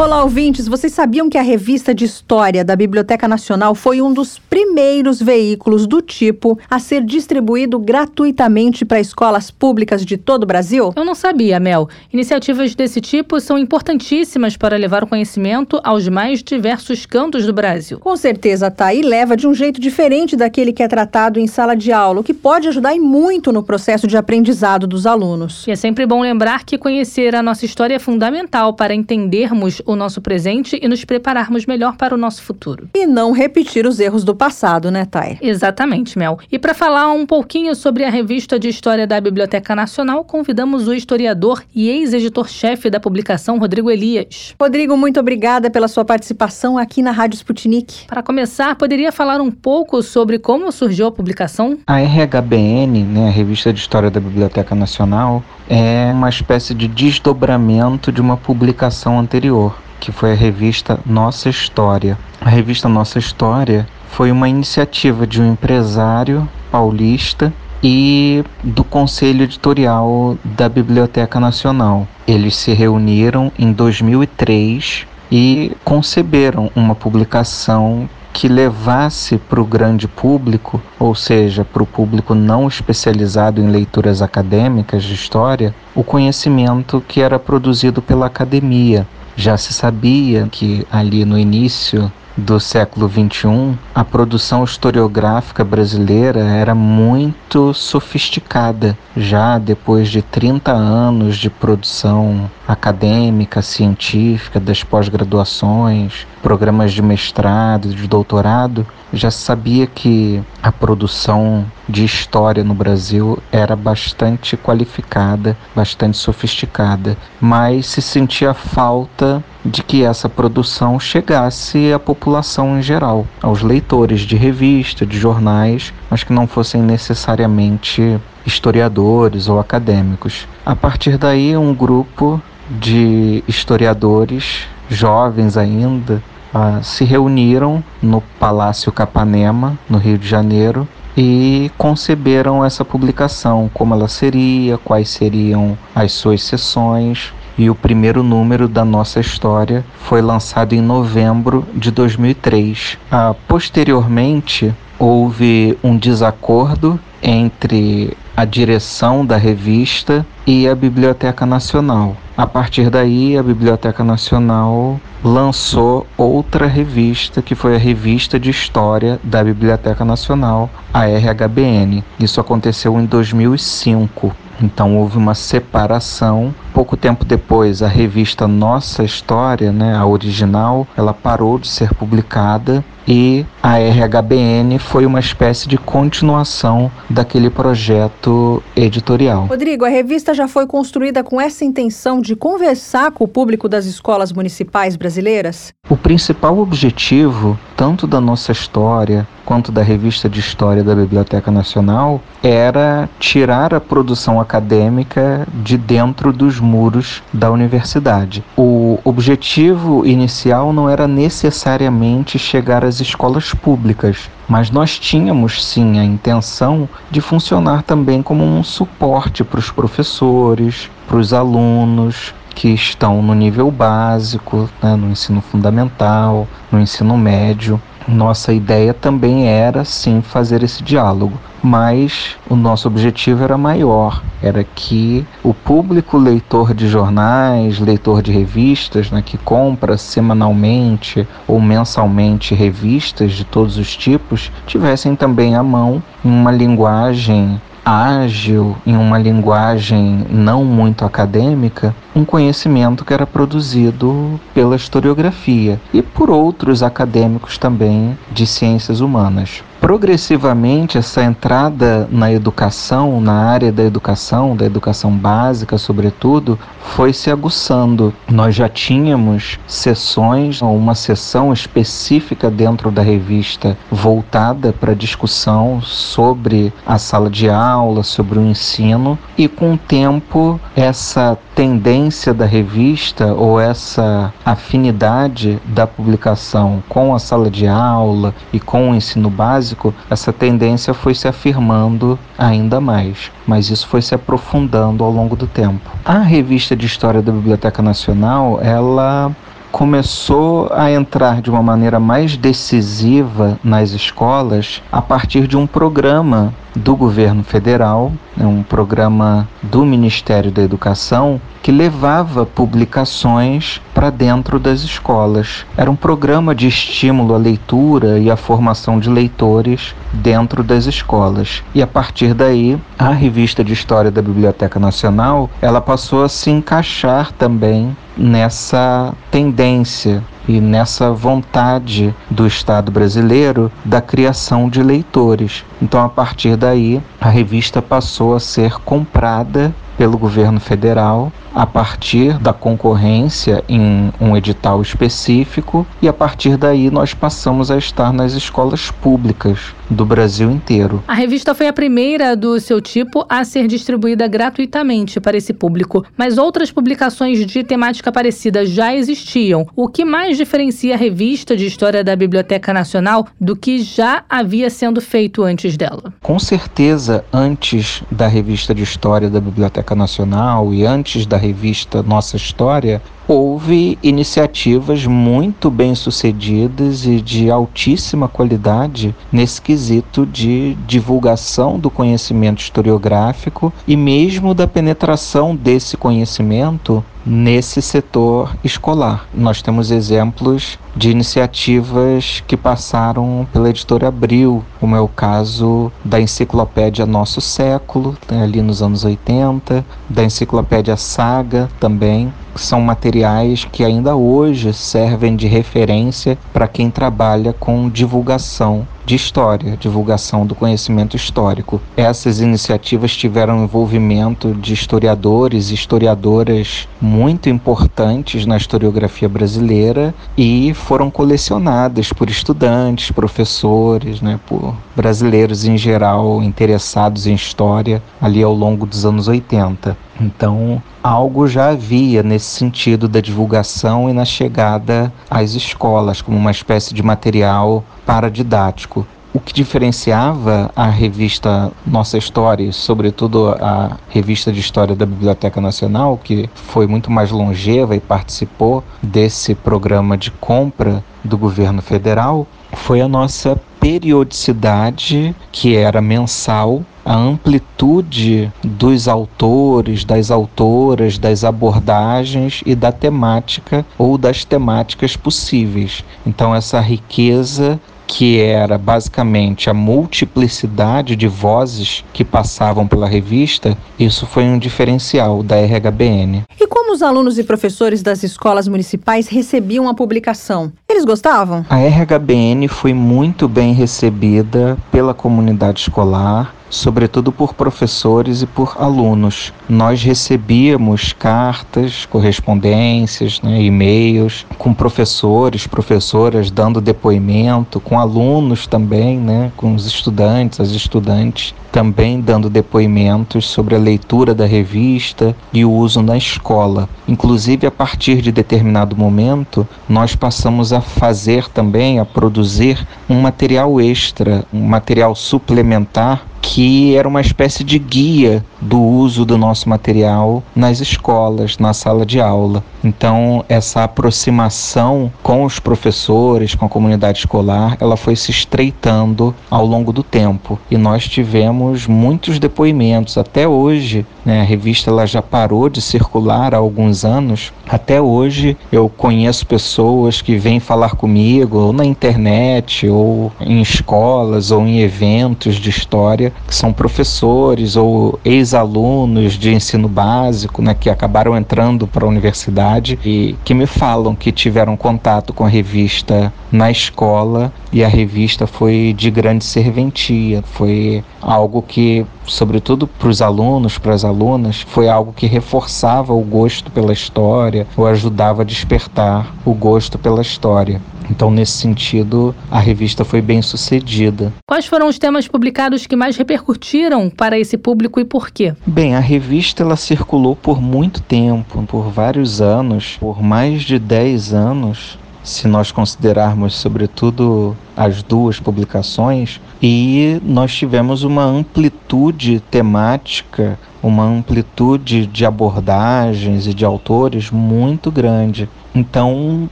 Olá, ouvintes. Vocês sabiam que a revista de História da Biblioteca Nacional foi um dos primeiros veículos do tipo a ser distribuído gratuitamente para escolas públicas de todo o Brasil? Eu não sabia, Mel. Iniciativas desse tipo são importantíssimas para levar o conhecimento aos mais diversos cantos do Brasil. Com certeza, tá. E leva de um jeito diferente daquele que é tratado em sala de aula, o que pode ajudar e muito no processo de aprendizado dos alunos. E é sempre bom lembrar que conhecer a nossa história é fundamental para entendermos o nosso presente e nos prepararmos melhor para o nosso futuro. E não repetir os erros do passado, né, Thay? Exatamente, Mel. E para falar um pouquinho sobre a revista de história da Biblioteca Nacional, convidamos o historiador e ex-editor-chefe da publicação, Rodrigo Elias. Rodrigo, muito obrigada pela sua participação aqui na Rádio Sputnik. Para começar, poderia falar um pouco sobre como surgiu a publicação? A RHBN, né, a Revista de História da Biblioteca Nacional, é uma espécie de desdobramento de uma publicação anterior que foi a revista Nossa História. A revista Nossa História foi uma iniciativa de um empresário paulista e do Conselho Editorial da Biblioteca Nacional. Eles se reuniram em 2003 e conceberam uma publicação que levasse para o grande público, ou seja, para o público não especializado em leituras acadêmicas de história, o conhecimento que era produzido pela academia. Já se sabia que ali no início do século XXI, a produção historiográfica brasileira era muito sofisticada. Já depois de 30 anos de produção acadêmica, científica, das pós-graduações, programas de mestrado, de doutorado, já sabia que a produção de história no Brasil era bastante qualificada, bastante sofisticada, mas se sentia falta de que essa produção chegasse à população em geral, aos leitores de revista, de jornais, mas que não fossem necessariamente historiadores ou acadêmicos. A partir daí, um grupo de historiadores jovens ainda uh, se reuniram no Palácio Capanema, no Rio de Janeiro, e conceberam essa publicação, como ela seria, quais seriam as suas sessões. E o primeiro número da nossa história foi lançado em novembro de 2003. Ah, posteriormente, houve um desacordo entre a direção da revista e a Biblioteca Nacional. A partir daí, a Biblioteca Nacional lançou outra revista, que foi a Revista de História da Biblioteca Nacional, a RHBN. Isso aconteceu em 2005. Então houve uma separação. Pouco tempo depois, a revista Nossa História, né, a original, ela parou de ser publicada e a RHBN foi uma espécie de continuação daquele projeto editorial. Rodrigo, a revista já foi construída com essa intenção de conversar com o público das escolas municipais brasileiras? O principal objetivo, tanto da nossa história quanto da revista de história da Biblioteca Nacional, era tirar a produção acadêmica de dentro dos muros da universidade. O objetivo inicial não era necessariamente chegar às escolas públicas, mas nós tínhamos sim a intenção de funcionar também como um suporte para os professores, para os alunos, que estão no nível básico, né, no ensino fundamental, no ensino médio. Nossa ideia também era sim fazer esse diálogo, mas o nosso objetivo era maior, era que o público leitor de jornais, leitor de revistas, né, que compra semanalmente ou mensalmente revistas de todos os tipos, tivessem também à mão uma linguagem ágil, em uma linguagem não muito acadêmica, um conhecimento que era produzido pela historiografia e por outros acadêmicos também de ciências humanas progressivamente essa entrada na educação, na área da educação, da educação básica, sobretudo, foi se aguçando. Nós já tínhamos sessões, uma sessão específica dentro da revista voltada para discussão sobre a sala de aula, sobre o ensino, e com o tempo essa tendência da revista ou essa afinidade da publicação com a sala de aula e com o ensino básico, essa tendência foi se afirmando ainda mais, mas isso foi se aprofundando ao longo do tempo. A revista de história da Biblioteca Nacional, ela começou a entrar de uma maneira mais decisiva nas escolas a partir de um programa do governo federal, né, um programa do Ministério da Educação que levava publicações para dentro das escolas. Era um programa de estímulo à leitura e à formação de leitores dentro das escolas. E a partir daí, a revista de história da Biblioteca Nacional, ela passou a se encaixar também nessa tendência e nessa vontade do Estado brasileiro da criação de leitores. Então, a partir daí, a revista passou a ser comprada pelo governo federal a partir da concorrência em um edital específico e a partir daí nós passamos a estar nas escolas públicas do Brasil inteiro. A revista foi a primeira do seu tipo a ser distribuída gratuitamente para esse público, mas outras publicações de temática parecida já existiam. O que mais diferencia a revista de história da Biblioteca Nacional do que já havia sendo feito antes dela? Com certeza, antes da revista de história da Biblioteca Nacional e antes da revista Nossa História, houve iniciativas muito bem sucedidas e de altíssima qualidade nesse quesito de divulgação do conhecimento historiográfico e mesmo da penetração desse conhecimento nesse setor escolar. Nós temos exemplos de iniciativas que passaram pela editora Abril, como é o caso da enciclopédia Nosso Século, né, ali nos anos 80, da enciclopédia Saga também, são materiais que ainda hoje servem de referência para quem trabalha com divulgação de história, divulgação do conhecimento histórico. Essas iniciativas tiveram envolvimento de historiadores e historiadoras muito importantes na historiografia brasileira e foram colecionadas por estudantes, professores, né, por brasileiros em geral interessados em história ali ao longo dos anos 80. Então, algo já havia nesse sentido da divulgação e na chegada às escolas, como uma espécie de material paradidático. O que diferenciava a revista Nossa História, sobretudo a revista de história da Biblioteca Nacional, que foi muito mais longeva e participou desse programa de compra do governo federal, foi a nossa periodicidade, que era mensal, a amplitude dos autores, das autoras, das abordagens e da temática ou das temáticas possíveis. Então, essa riqueza que era basicamente a multiplicidade de vozes que passavam pela revista, isso foi um diferencial da RHBN. E como os alunos e professores das escolas municipais recebiam a publicação? Eles gostavam? A RHBN foi muito bem recebida pela comunidade escolar sobretudo por professores e por alunos. Nós recebíamos cartas, correspondências, né, e-mails com professores, professoras dando depoimento, com alunos também, né, com os estudantes, as estudantes também dando depoimentos sobre a leitura da revista e o uso na escola. Inclusive, a partir de determinado momento, nós passamos a fazer também, a produzir um material extra, um material suplementar que era uma espécie de guia do uso do nosso material nas escolas, na sala de aula. Então, essa aproximação com os professores, com a comunidade escolar, ela foi se estreitando ao longo do tempo. E nós tivemos muitos depoimentos. Até hoje, né, a revista ela já parou de circular há alguns anos. Até hoje, eu conheço pessoas que vêm falar comigo, ou na internet, ou em escolas, ou em eventos de história, que são professores ou ex-alunos de ensino básico, né, que acabaram entrando para a universidade e que me falam que tiveram contato com a revista na escola e a revista foi de grande serventia, foi algo que, sobretudo para os alunos, para as alunas, foi algo que reforçava o gosto pela história ou ajudava a despertar o gosto pela história. Então, nesse sentido, a revista foi bem sucedida. Quais foram os temas publicados que mais repercutiram para esse público e por quê? Bem, a revista ela circulou por muito tempo, por vários anos, por mais de 10 anos, se nós considerarmos sobretudo as duas publicações, e nós tivemos uma amplitude temática, uma amplitude de abordagens e de autores muito grande. Então,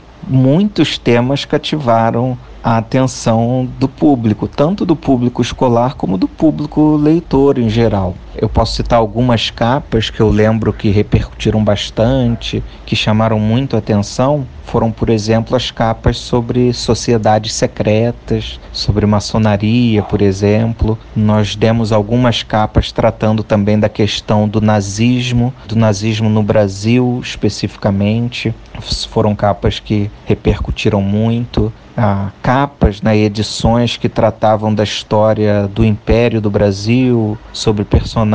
muitos temas cativaram a atenção do público, tanto do público escolar como do público leitor em geral. Eu posso citar algumas capas que eu lembro que repercutiram bastante, que chamaram muito atenção. Foram, por exemplo, as capas sobre sociedades secretas, sobre maçonaria, por exemplo. Nós demos algumas capas tratando também da questão do nazismo, do nazismo no Brasil especificamente. Foram capas que repercutiram muito ah, capas, né, edições que tratavam da história do Império do Brasil, sobre personagens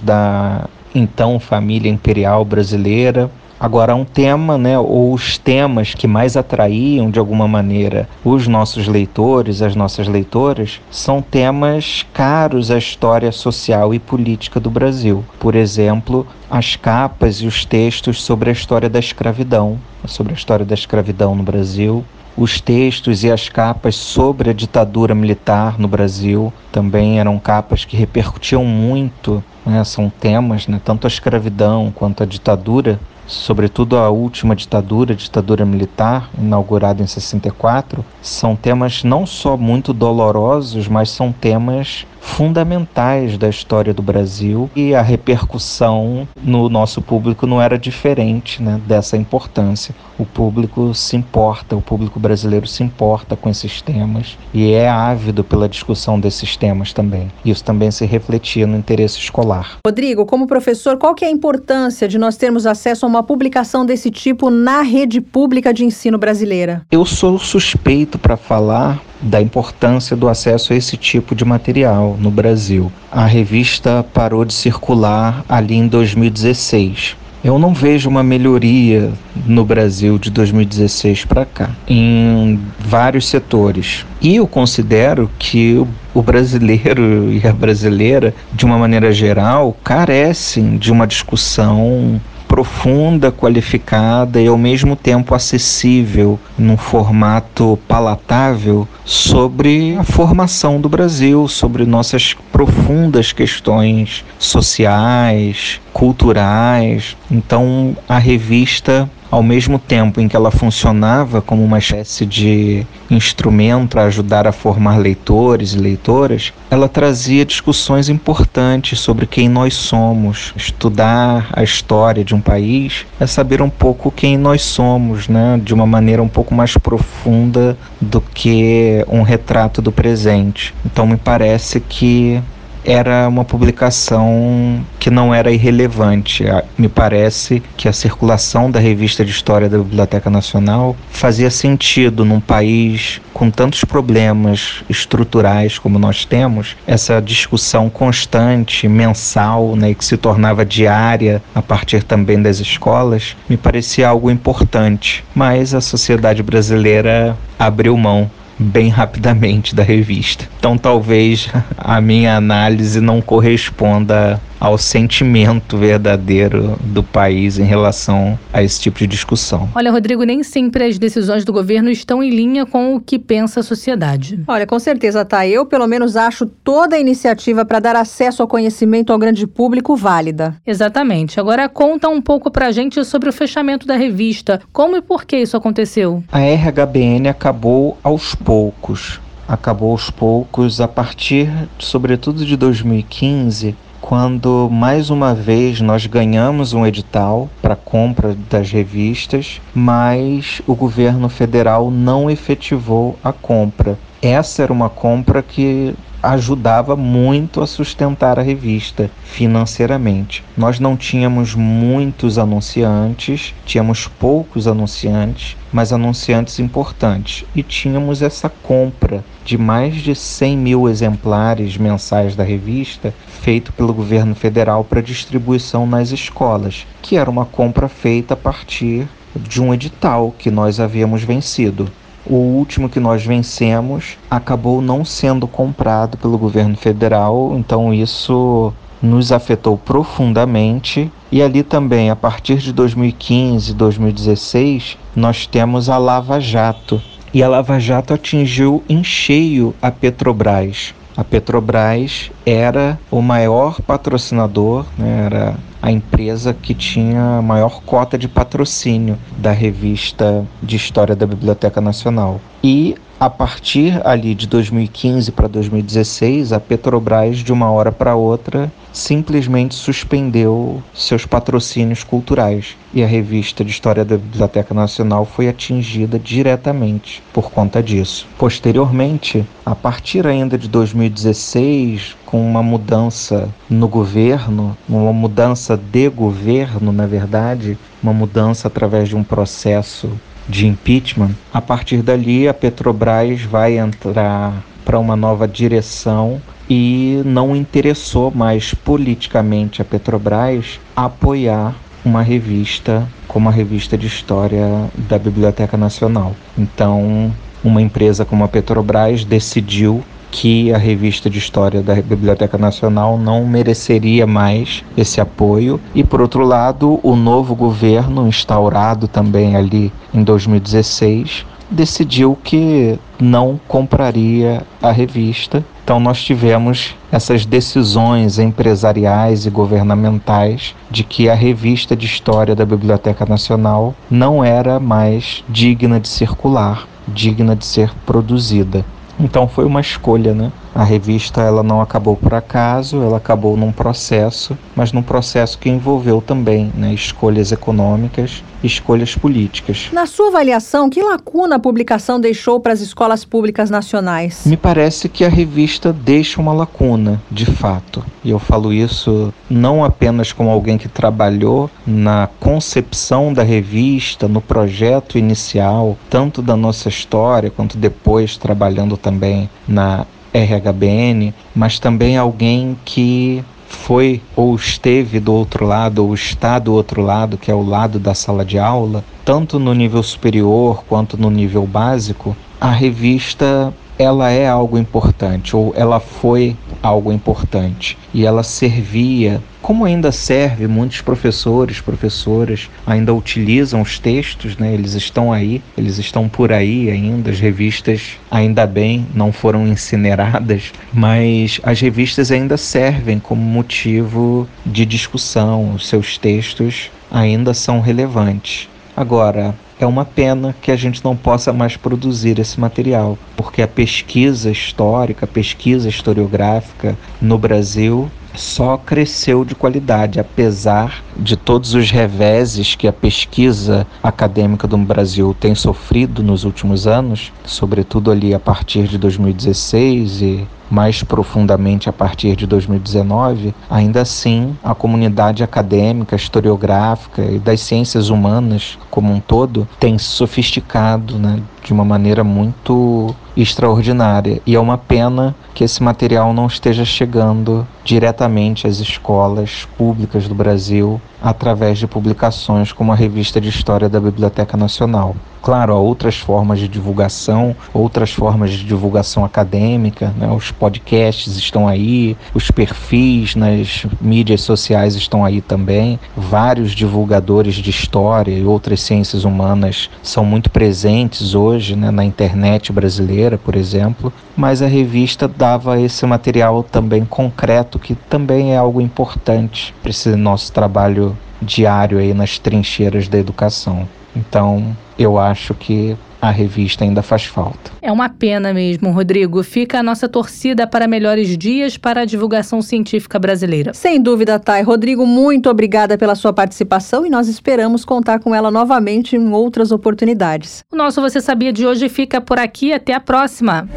da então família imperial brasileira. Agora, um tema, né, ou os temas que mais atraíam de alguma maneira os nossos leitores, as nossas leitoras, são temas caros à história social e política do Brasil. Por exemplo, as capas e os textos sobre a história da escravidão, sobre a história da escravidão no Brasil, os textos e as capas sobre a ditadura militar no Brasil também eram capas que repercutiam muito, né? são temas, né? tanto a escravidão quanto a ditadura, sobretudo a última ditadura, a ditadura militar, inaugurada em 64, são temas não só muito dolorosos, mas são temas fundamentais da história do Brasil e a repercussão no nosso público não era diferente né, dessa importância. O público se importa, o público brasileiro se importa com esses temas e é ávido pela discussão desses temas também. Isso também se refletia no interesse escolar. Rodrigo, como professor, qual que é a importância de nós termos acesso a uma publicação desse tipo na rede pública de ensino brasileira? Eu sou suspeito para falar da importância do acesso a esse tipo de material no Brasil. A revista parou de circular ali em 2016. Eu não vejo uma melhoria no Brasil de 2016 para cá, em vários setores. E eu considero que o brasileiro [LAUGHS] e a brasileira, de uma maneira geral, carecem de uma discussão profunda, qualificada e ao mesmo tempo acessível, num formato palatável, sobre a formação do Brasil, sobre nossas profundas questões sociais, culturais. Então, a revista ao mesmo tempo em que ela funcionava como uma espécie de instrumento para ajudar a formar leitores e leitoras, ela trazia discussões importantes sobre quem nós somos. Estudar a história de um país é saber um pouco quem nós somos, né? de uma maneira um pouco mais profunda do que um retrato do presente. Então, me parece que era uma publicação que não era irrelevante. Me parece que a circulação da revista de história da Biblioteca Nacional fazia sentido num país com tantos problemas estruturais como nós temos, essa discussão constante, mensal, né, que se tornava diária a partir também das escolas, me parecia algo importante. Mas a sociedade brasileira abriu mão bem rapidamente da revista. Então talvez [LAUGHS] a minha análise não corresponda ao sentimento verdadeiro do país em relação a esse tipo de discussão. Olha, Rodrigo, nem sempre as decisões do governo estão em linha com o que pensa a sociedade. Olha, com certeza, tá. Eu, pelo menos, acho toda a iniciativa para dar acesso ao conhecimento ao grande público válida. Exatamente. Agora, conta um pouco pra gente sobre o fechamento da revista. Como e por que isso aconteceu? A RHBN acabou aos poucos acabou aos poucos a partir, sobretudo de 2015, quando mais uma vez nós ganhamos um edital para compra das revistas, mas o governo federal não efetivou a compra. Essa era uma compra que ajudava muito a sustentar a revista financeiramente. Nós não tínhamos muitos anunciantes, tínhamos poucos anunciantes, mas anunciantes importantes. E tínhamos essa compra de mais de 100 mil exemplares mensais da revista, feito pelo governo federal para distribuição nas escolas, que era uma compra feita a partir de um edital que nós havíamos vencido. O último que nós vencemos acabou não sendo comprado pelo governo federal, então isso nos afetou profundamente. E ali também, a partir de 2015, 2016, nós temos a Lava Jato. E a Lava Jato atingiu em cheio a Petrobras. A Petrobras era o maior patrocinador, né, era a empresa que tinha a maior cota de patrocínio da revista de História da Biblioteca Nacional. E a partir ali de 2015 para 2016, a Petrobras de uma hora para outra simplesmente suspendeu seus patrocínios culturais e a revista de História da Biblioteca Nacional foi atingida diretamente por conta disso. Posteriormente, a partir ainda de 2016, com uma mudança no governo, uma mudança de governo, na verdade, uma mudança através de um processo de impeachment, a partir dali a Petrobras vai entrar para uma nova direção e não interessou mais politicamente a Petrobras apoiar uma revista como a revista de história da Biblioteca Nacional. Então, uma empresa como a Petrobras decidiu que a revista de história da Biblioteca Nacional não mereceria mais esse apoio e por outro lado, o novo governo instaurado também ali em 2016 decidiu que não compraria a revista então, nós tivemos essas decisões empresariais e governamentais de que a revista de história da Biblioteca Nacional não era mais digna de circular, digna de ser produzida. Então foi uma escolha, né? A revista ela não acabou por acaso, ela acabou num processo, mas num processo que envolveu também né, escolhas econômicas, escolhas políticas. Na sua avaliação, que lacuna a publicação deixou para as escolas públicas nacionais? Me parece que a revista deixa uma lacuna, de fato. E eu falo isso não apenas como alguém que trabalhou na concepção da revista, no projeto inicial, tanto da nossa história quanto depois trabalhando também na RHBN, mas também alguém que foi ou esteve do outro lado ou está do outro lado, que é o lado da sala de aula, tanto no nível superior quanto no nível básico, a revista ela é algo importante ou ela foi algo importante e ela servia como ainda serve, muitos professores, professoras ainda utilizam os textos, né? Eles estão aí, eles estão por aí ainda. As revistas, ainda bem, não foram incineradas, mas as revistas ainda servem como motivo de discussão. Os seus textos ainda são relevantes. Agora, é uma pena que a gente não possa mais produzir esse material, porque a pesquisa histórica, a pesquisa historiográfica no Brasil só cresceu de qualidade, apesar de todos os reveses que a pesquisa acadêmica do Brasil tem sofrido nos últimos anos, sobretudo ali a partir de 2016 e mais profundamente a partir de 2019, ainda assim a comunidade acadêmica, historiográfica e das ciências humanas como um todo tem se sofisticado né, de uma maneira muito extraordinária. E é uma pena que esse material não esteja chegando diretamente às escolas públicas do Brasil através de publicações como a Revista de História da Biblioteca Nacional. Claro, há outras formas de divulgação, outras formas de divulgação acadêmica, né? os podcasts estão aí, os perfis nas mídias sociais estão aí também, vários divulgadores de história e outras ciências humanas são muito presentes hoje né? na internet brasileira, por exemplo, mas a revista dava esse material também concreto, que também é algo importante para esse nosso trabalho diário aí nas trincheiras da educação. Então, eu acho que a revista ainda faz falta. É uma pena mesmo, Rodrigo. Fica a nossa torcida para melhores dias para a divulgação científica brasileira. Sem dúvida, Thay. Rodrigo, muito obrigada pela sua participação e nós esperamos contar com ela novamente em outras oportunidades. O nosso Você Sabia de hoje fica por aqui. Até a próxima.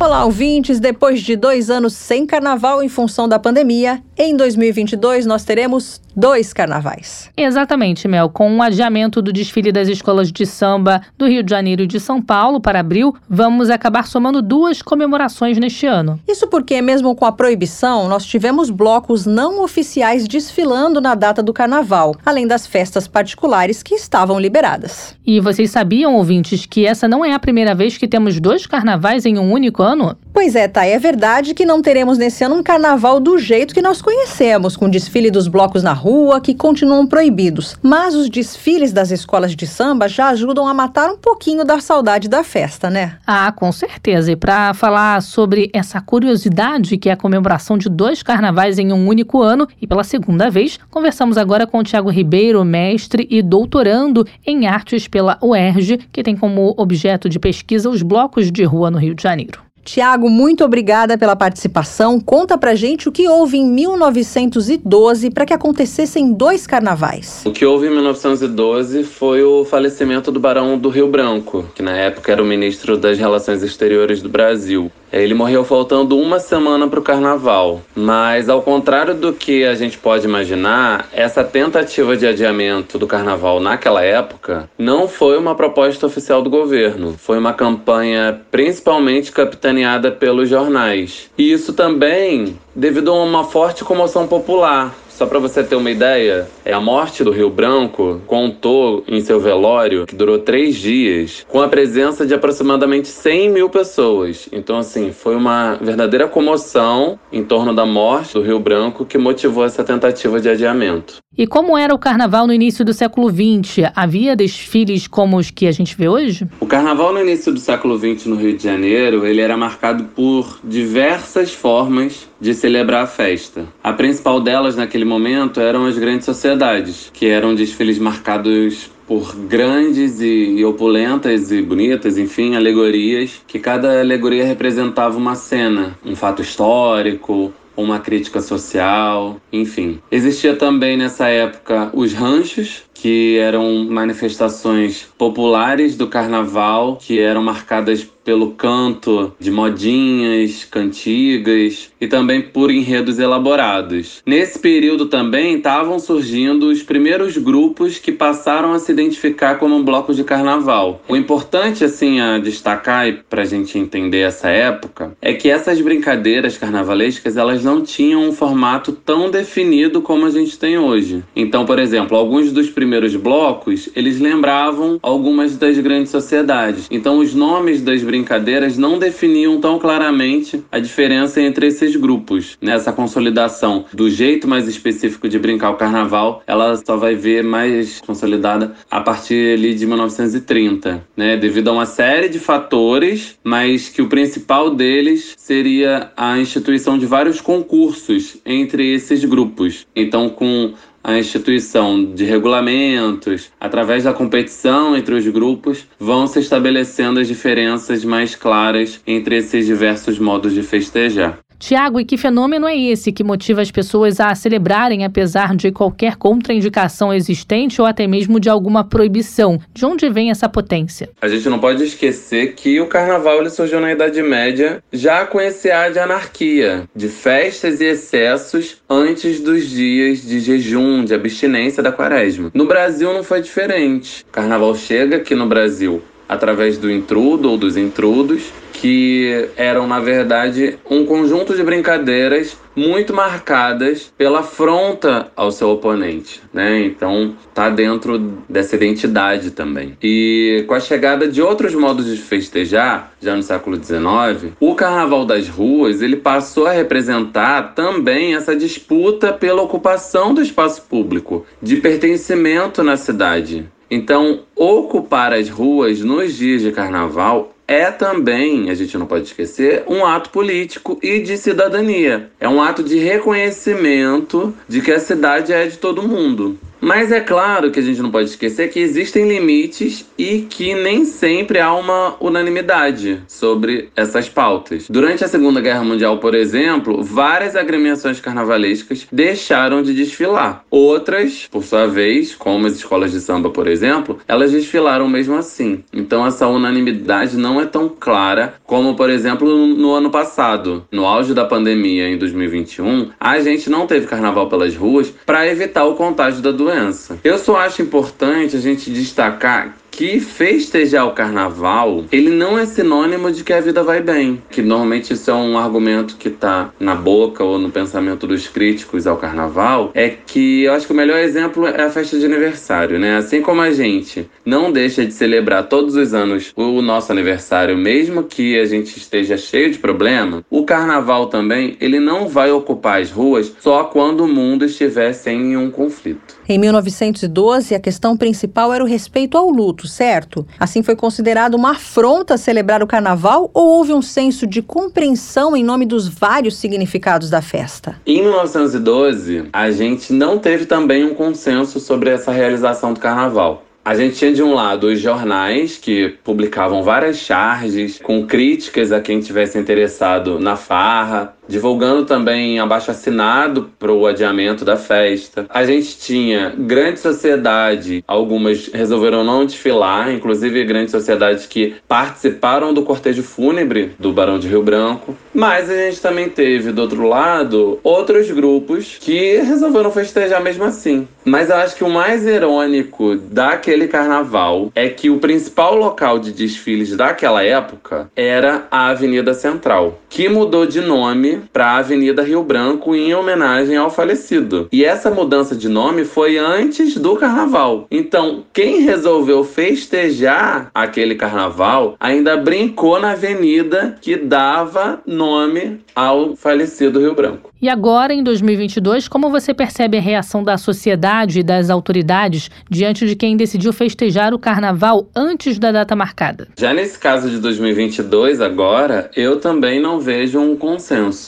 Olá, ouvintes! Depois de dois anos sem carnaval em função da pandemia, em 2022 nós teremos dois carnavais. Exatamente, Mel. Com o um adiamento do desfile das escolas de samba do Rio de Janeiro e de São Paulo para abril, vamos acabar somando duas comemorações neste ano. Isso porque, mesmo com a proibição, nós tivemos blocos não oficiais desfilando na data do carnaval, além das festas particulares que estavam liberadas. E vocês sabiam, ouvintes, que essa não é a primeira vez que temos dois carnavais em um único ano? Pois é, tá. É verdade que não teremos nesse ano um carnaval do jeito que nós conhecemos, com o desfile dos blocos na rua, que continuam proibidos. Mas os desfiles das escolas de samba já ajudam a matar um pouquinho da saudade da festa, né? Ah, com certeza. E para falar sobre essa curiosidade que é a comemoração de dois carnavais em um único ano, e pela segunda vez, conversamos agora com o Tiago Ribeiro, mestre e doutorando em artes pela UERJ, que tem como objeto de pesquisa os blocos de rua no Rio de Janeiro. Tiago, muito obrigada pela participação. Conta pra gente o que houve em 1912 para que acontecessem dois carnavais. O que houve em 1912 foi o falecimento do Barão do Rio Branco, que na época era o ministro das Relações Exteriores do Brasil. Ele morreu faltando uma semana para o carnaval, mas ao contrário do que a gente pode imaginar, essa tentativa de adiamento do carnaval naquela época não foi uma proposta oficial do governo, foi uma campanha principalmente capitaneada pelos jornais. E isso também devido a uma forte comoção popular. Só para você ter uma ideia, é a morte do Rio Branco contou em seu velório, que durou três dias, com a presença de aproximadamente 100 mil pessoas. Então, assim, foi uma verdadeira comoção em torno da morte do Rio Branco que motivou essa tentativa de adiamento. E como era o carnaval no início do século XX? Havia desfiles como os que a gente vê hoje? O carnaval no início do século XX no Rio de Janeiro, ele era marcado por diversas formas de celebrar a festa. A principal delas naquele momento eram as grandes sociedades, que eram desfiles marcados por grandes e, opulentas e bonitas, enfim, alegorias, que cada alegoria representava uma cena, um fato histórico, uma crítica social, enfim. Existia também nessa época os ranchos, que eram manifestações populares do carnaval, que eram marcadas pelo canto de modinhas, cantigas e também por enredos elaborados. Nesse período também estavam surgindo os primeiros grupos que passaram a se identificar como blocos de carnaval. O importante assim a destacar para a gente entender essa época é que essas brincadeiras carnavalescas elas não tinham um formato tão definido como a gente tem hoje. Então, por exemplo, alguns dos primeiros blocos eles lembravam algumas das grandes sociedades. Então, os nomes das brincadeiras não definiam tão claramente a diferença entre esses grupos. Nessa consolidação do jeito mais específico de brincar o carnaval, ela só vai ver mais consolidada a partir ali de 1930, né? Devido a uma série de fatores, mas que o principal deles seria a instituição de vários concursos entre esses grupos. Então, com a instituição de regulamentos, através da competição entre os grupos, vão se estabelecendo as diferenças mais claras entre esses diversos modos de festejar. Tiago, e que fenômeno é esse que motiva as pessoas a celebrarem apesar de qualquer contraindicação existente ou até mesmo de alguma proibição? De onde vem essa potência? A gente não pode esquecer que o carnaval ele surgiu na Idade Média já com esse ar de anarquia, de festas e excessos antes dos dias de jejum, de abstinência da quaresma. No Brasil não foi diferente. O carnaval chega aqui no Brasil através do intrudo ou dos intrudos, que eram na verdade um conjunto de brincadeiras muito marcadas pela afronta ao seu oponente, né? Então tá dentro dessa identidade também. E com a chegada de outros modos de festejar, já no século XIX, o Carnaval das Ruas ele passou a representar também essa disputa pela ocupação do espaço público, de pertencimento na cidade. Então, ocupar as ruas nos dias de carnaval é também, a gente não pode esquecer, um ato político e de cidadania. É um ato de reconhecimento de que a cidade é de todo mundo. Mas é claro que a gente não pode esquecer que existem limites e que nem sempre há uma unanimidade sobre essas pautas. Durante a Segunda Guerra Mundial, por exemplo, várias agremiações carnavalescas deixaram de desfilar. Outras, por sua vez, como as escolas de samba, por exemplo, elas desfilaram mesmo assim. Então essa unanimidade não é tão clara como, por exemplo, no ano passado. No auge da pandemia, em 2021, a gente não teve carnaval pelas ruas para evitar o contágio da doença doença. Eu só acho importante a gente destacar que festejar o carnaval, ele não é sinônimo de que a vida vai bem. Que normalmente isso é um argumento que tá na boca ou no pensamento dos críticos ao carnaval. É que eu acho que o melhor exemplo é a festa de aniversário, né? Assim como a gente não deixa de celebrar todos os anos o nosso aniversário, mesmo que a gente esteja cheio de problema, o carnaval também, ele não vai ocupar as ruas só quando o mundo estiver sem um conflito. Em 1912, a questão principal era o respeito ao luto, certo? Assim foi considerado uma afronta celebrar o carnaval ou houve um senso de compreensão em nome dos vários significados da festa? Em 1912, a gente não teve também um consenso sobre essa realização do carnaval. A gente tinha de um lado os jornais que publicavam várias charges com críticas a quem tivesse interessado na farra, divulgando também abaixo assinado para o adiamento da festa. A gente tinha grande sociedade, algumas resolveram não desfilar, inclusive grandes sociedades que participaram do cortejo fúnebre do Barão de Rio Branco. Mas a gente também teve, do outro lado, outros grupos que resolveram festejar mesmo assim. Mas eu acho que o mais irônico daquele carnaval é que o principal local de desfiles daquela época era a Avenida Central, que mudou de nome para a Avenida Rio Branco em homenagem ao falecido. E essa mudança de nome foi antes do carnaval. Então, quem resolveu festejar aquele carnaval ainda brincou na avenida que dava nome ao falecido Rio Branco. E agora, em 2022, como você percebe a reação da sociedade e das autoridades diante de quem decidiu festejar o carnaval antes da data marcada? Já nesse caso de 2022, agora, eu também não vejo um consenso.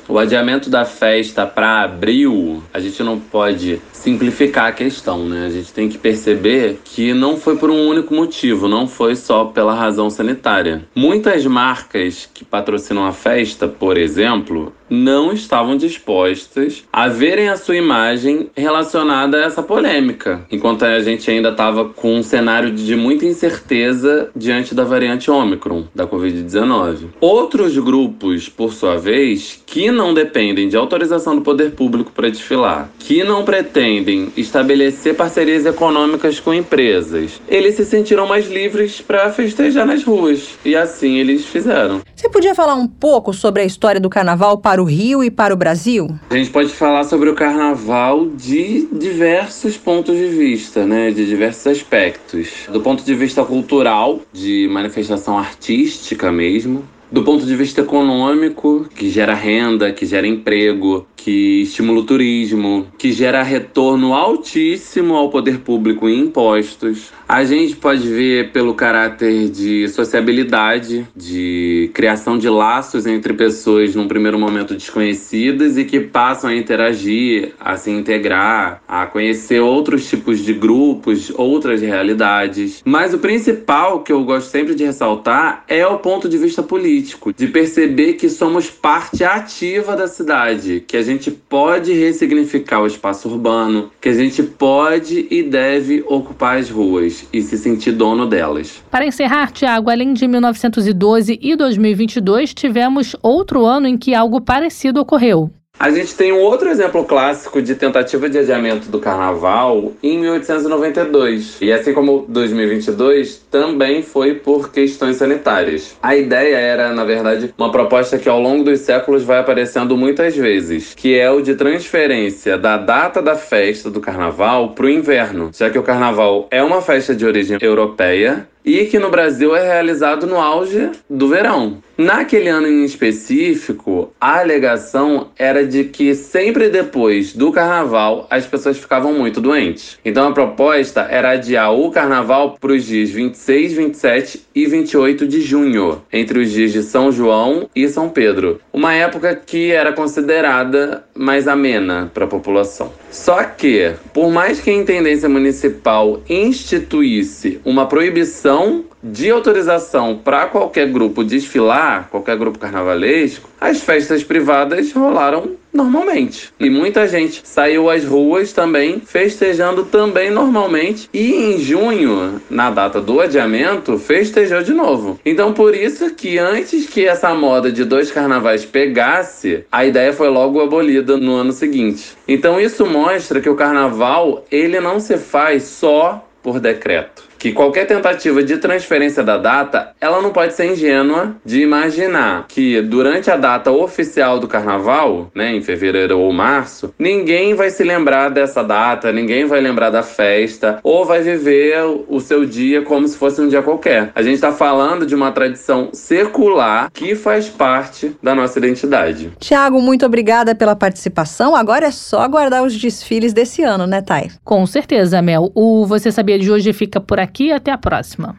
O adiamento da festa para abril, a gente não pode simplificar a questão, né? A gente tem que perceber que não foi por um único motivo, não foi só pela razão sanitária. Muitas marcas que patrocinam a festa, por exemplo, não estavam dispostas a verem a sua imagem relacionada a essa polêmica, enquanto a gente ainda estava com um cenário de muita incerteza diante da variante Ômicron da Covid-19. Outros grupos, por sua vez, que não dependem de autorização do poder público para desfilar, que não pretendem estabelecer parcerias econômicas com empresas, eles se sentiram mais livres para festejar nas ruas e assim eles fizeram. Você podia falar um pouco sobre a história do carnaval para o Rio e para o Brasil? A gente pode falar sobre o carnaval de diversos pontos de vista, né? De diversos aspectos. Do ponto de vista cultural, de manifestação artística mesmo, do ponto de vista econômico, que gera renda, que gera emprego, que estimula o turismo, que gera retorno altíssimo ao poder público em impostos. A gente pode ver pelo caráter de sociabilidade, de criação de laços entre pessoas num primeiro momento desconhecidas e que passam a interagir, a se integrar, a conhecer outros tipos de grupos, outras realidades. Mas o principal que eu gosto sempre de ressaltar é o ponto de vista político, de perceber que somos parte ativa da cidade, que a gente pode ressignificar o espaço urbano, que a gente pode e deve ocupar as ruas e se sentir dono delas. Para encerrar, Tiago, além de 1912 e 2022, tivemos outro ano em que algo parecido ocorreu. A gente tem um outro exemplo clássico de tentativa de adiamento do carnaval em 1892. E assim como 2022, também foi por questões sanitárias. A ideia era, na verdade, uma proposta que ao longo dos séculos vai aparecendo muitas vezes, que é o de transferência da data da festa do carnaval para o inverno, já que o carnaval é uma festa de origem europeia e que no Brasil é realizado no auge do verão. Naquele ano em específico, a alegação era de que sempre depois do carnaval as pessoas ficavam muito doentes. Então a proposta era adiar o carnaval para os dias 26, 27 e 28 de junho, entre os dias de São João e São Pedro, uma época que era considerada mais amena para a população. Só que, por mais que a intendência municipal instituísse uma proibição de autorização para qualquer grupo desfilar, qualquer grupo carnavalesco, as festas privadas rolaram normalmente. E muita gente saiu às ruas também, festejando também normalmente. E em junho, na data do adiamento, festejou de novo. Então por isso que antes que essa moda de dois carnavais pegasse, a ideia foi logo abolida no ano seguinte. Então isso mostra que o carnaval, ele não se faz só por decreto que qualquer tentativa de transferência da data, ela não pode ser ingênua de imaginar que durante a data oficial do carnaval, né, em fevereiro ou março, ninguém vai se lembrar dessa data, ninguém vai lembrar da festa ou vai viver o seu dia como se fosse um dia qualquer. A gente está falando de uma tradição secular que faz parte da nossa identidade. Tiago, muito obrigada pela participação. Agora é só aguardar os desfiles desse ano, né, Thay? Com certeza, Mel. O Você Sabia de hoje fica por aqui. Até a próxima.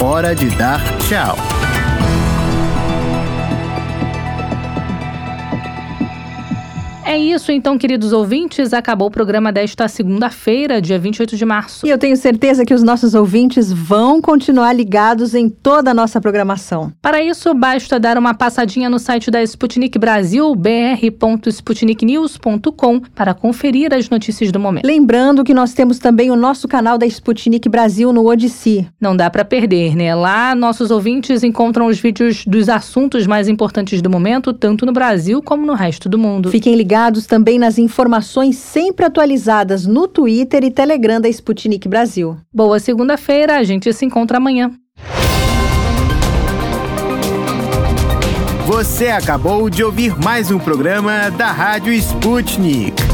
Hora de dar tchau. É isso então, queridos ouvintes. Acabou o programa desta segunda-feira, dia 28 de março. E eu tenho certeza que os nossos ouvintes vão continuar ligados em toda a nossa programação. Para isso, basta dar uma passadinha no site da Sputnik Brasil, br.sputniknews.com, para conferir as notícias do momento. Lembrando que nós temos também o nosso canal da Sputnik Brasil no Odissi. Não dá para perder, né? Lá, nossos ouvintes encontram os vídeos dos assuntos mais importantes do momento, tanto no Brasil como no resto do mundo. Fiquem ligados ligados também nas informações sempre atualizadas no Twitter e Telegram da Sputnik Brasil. Boa segunda-feira, a gente se encontra amanhã. Você acabou de ouvir mais um programa da Rádio Sputnik.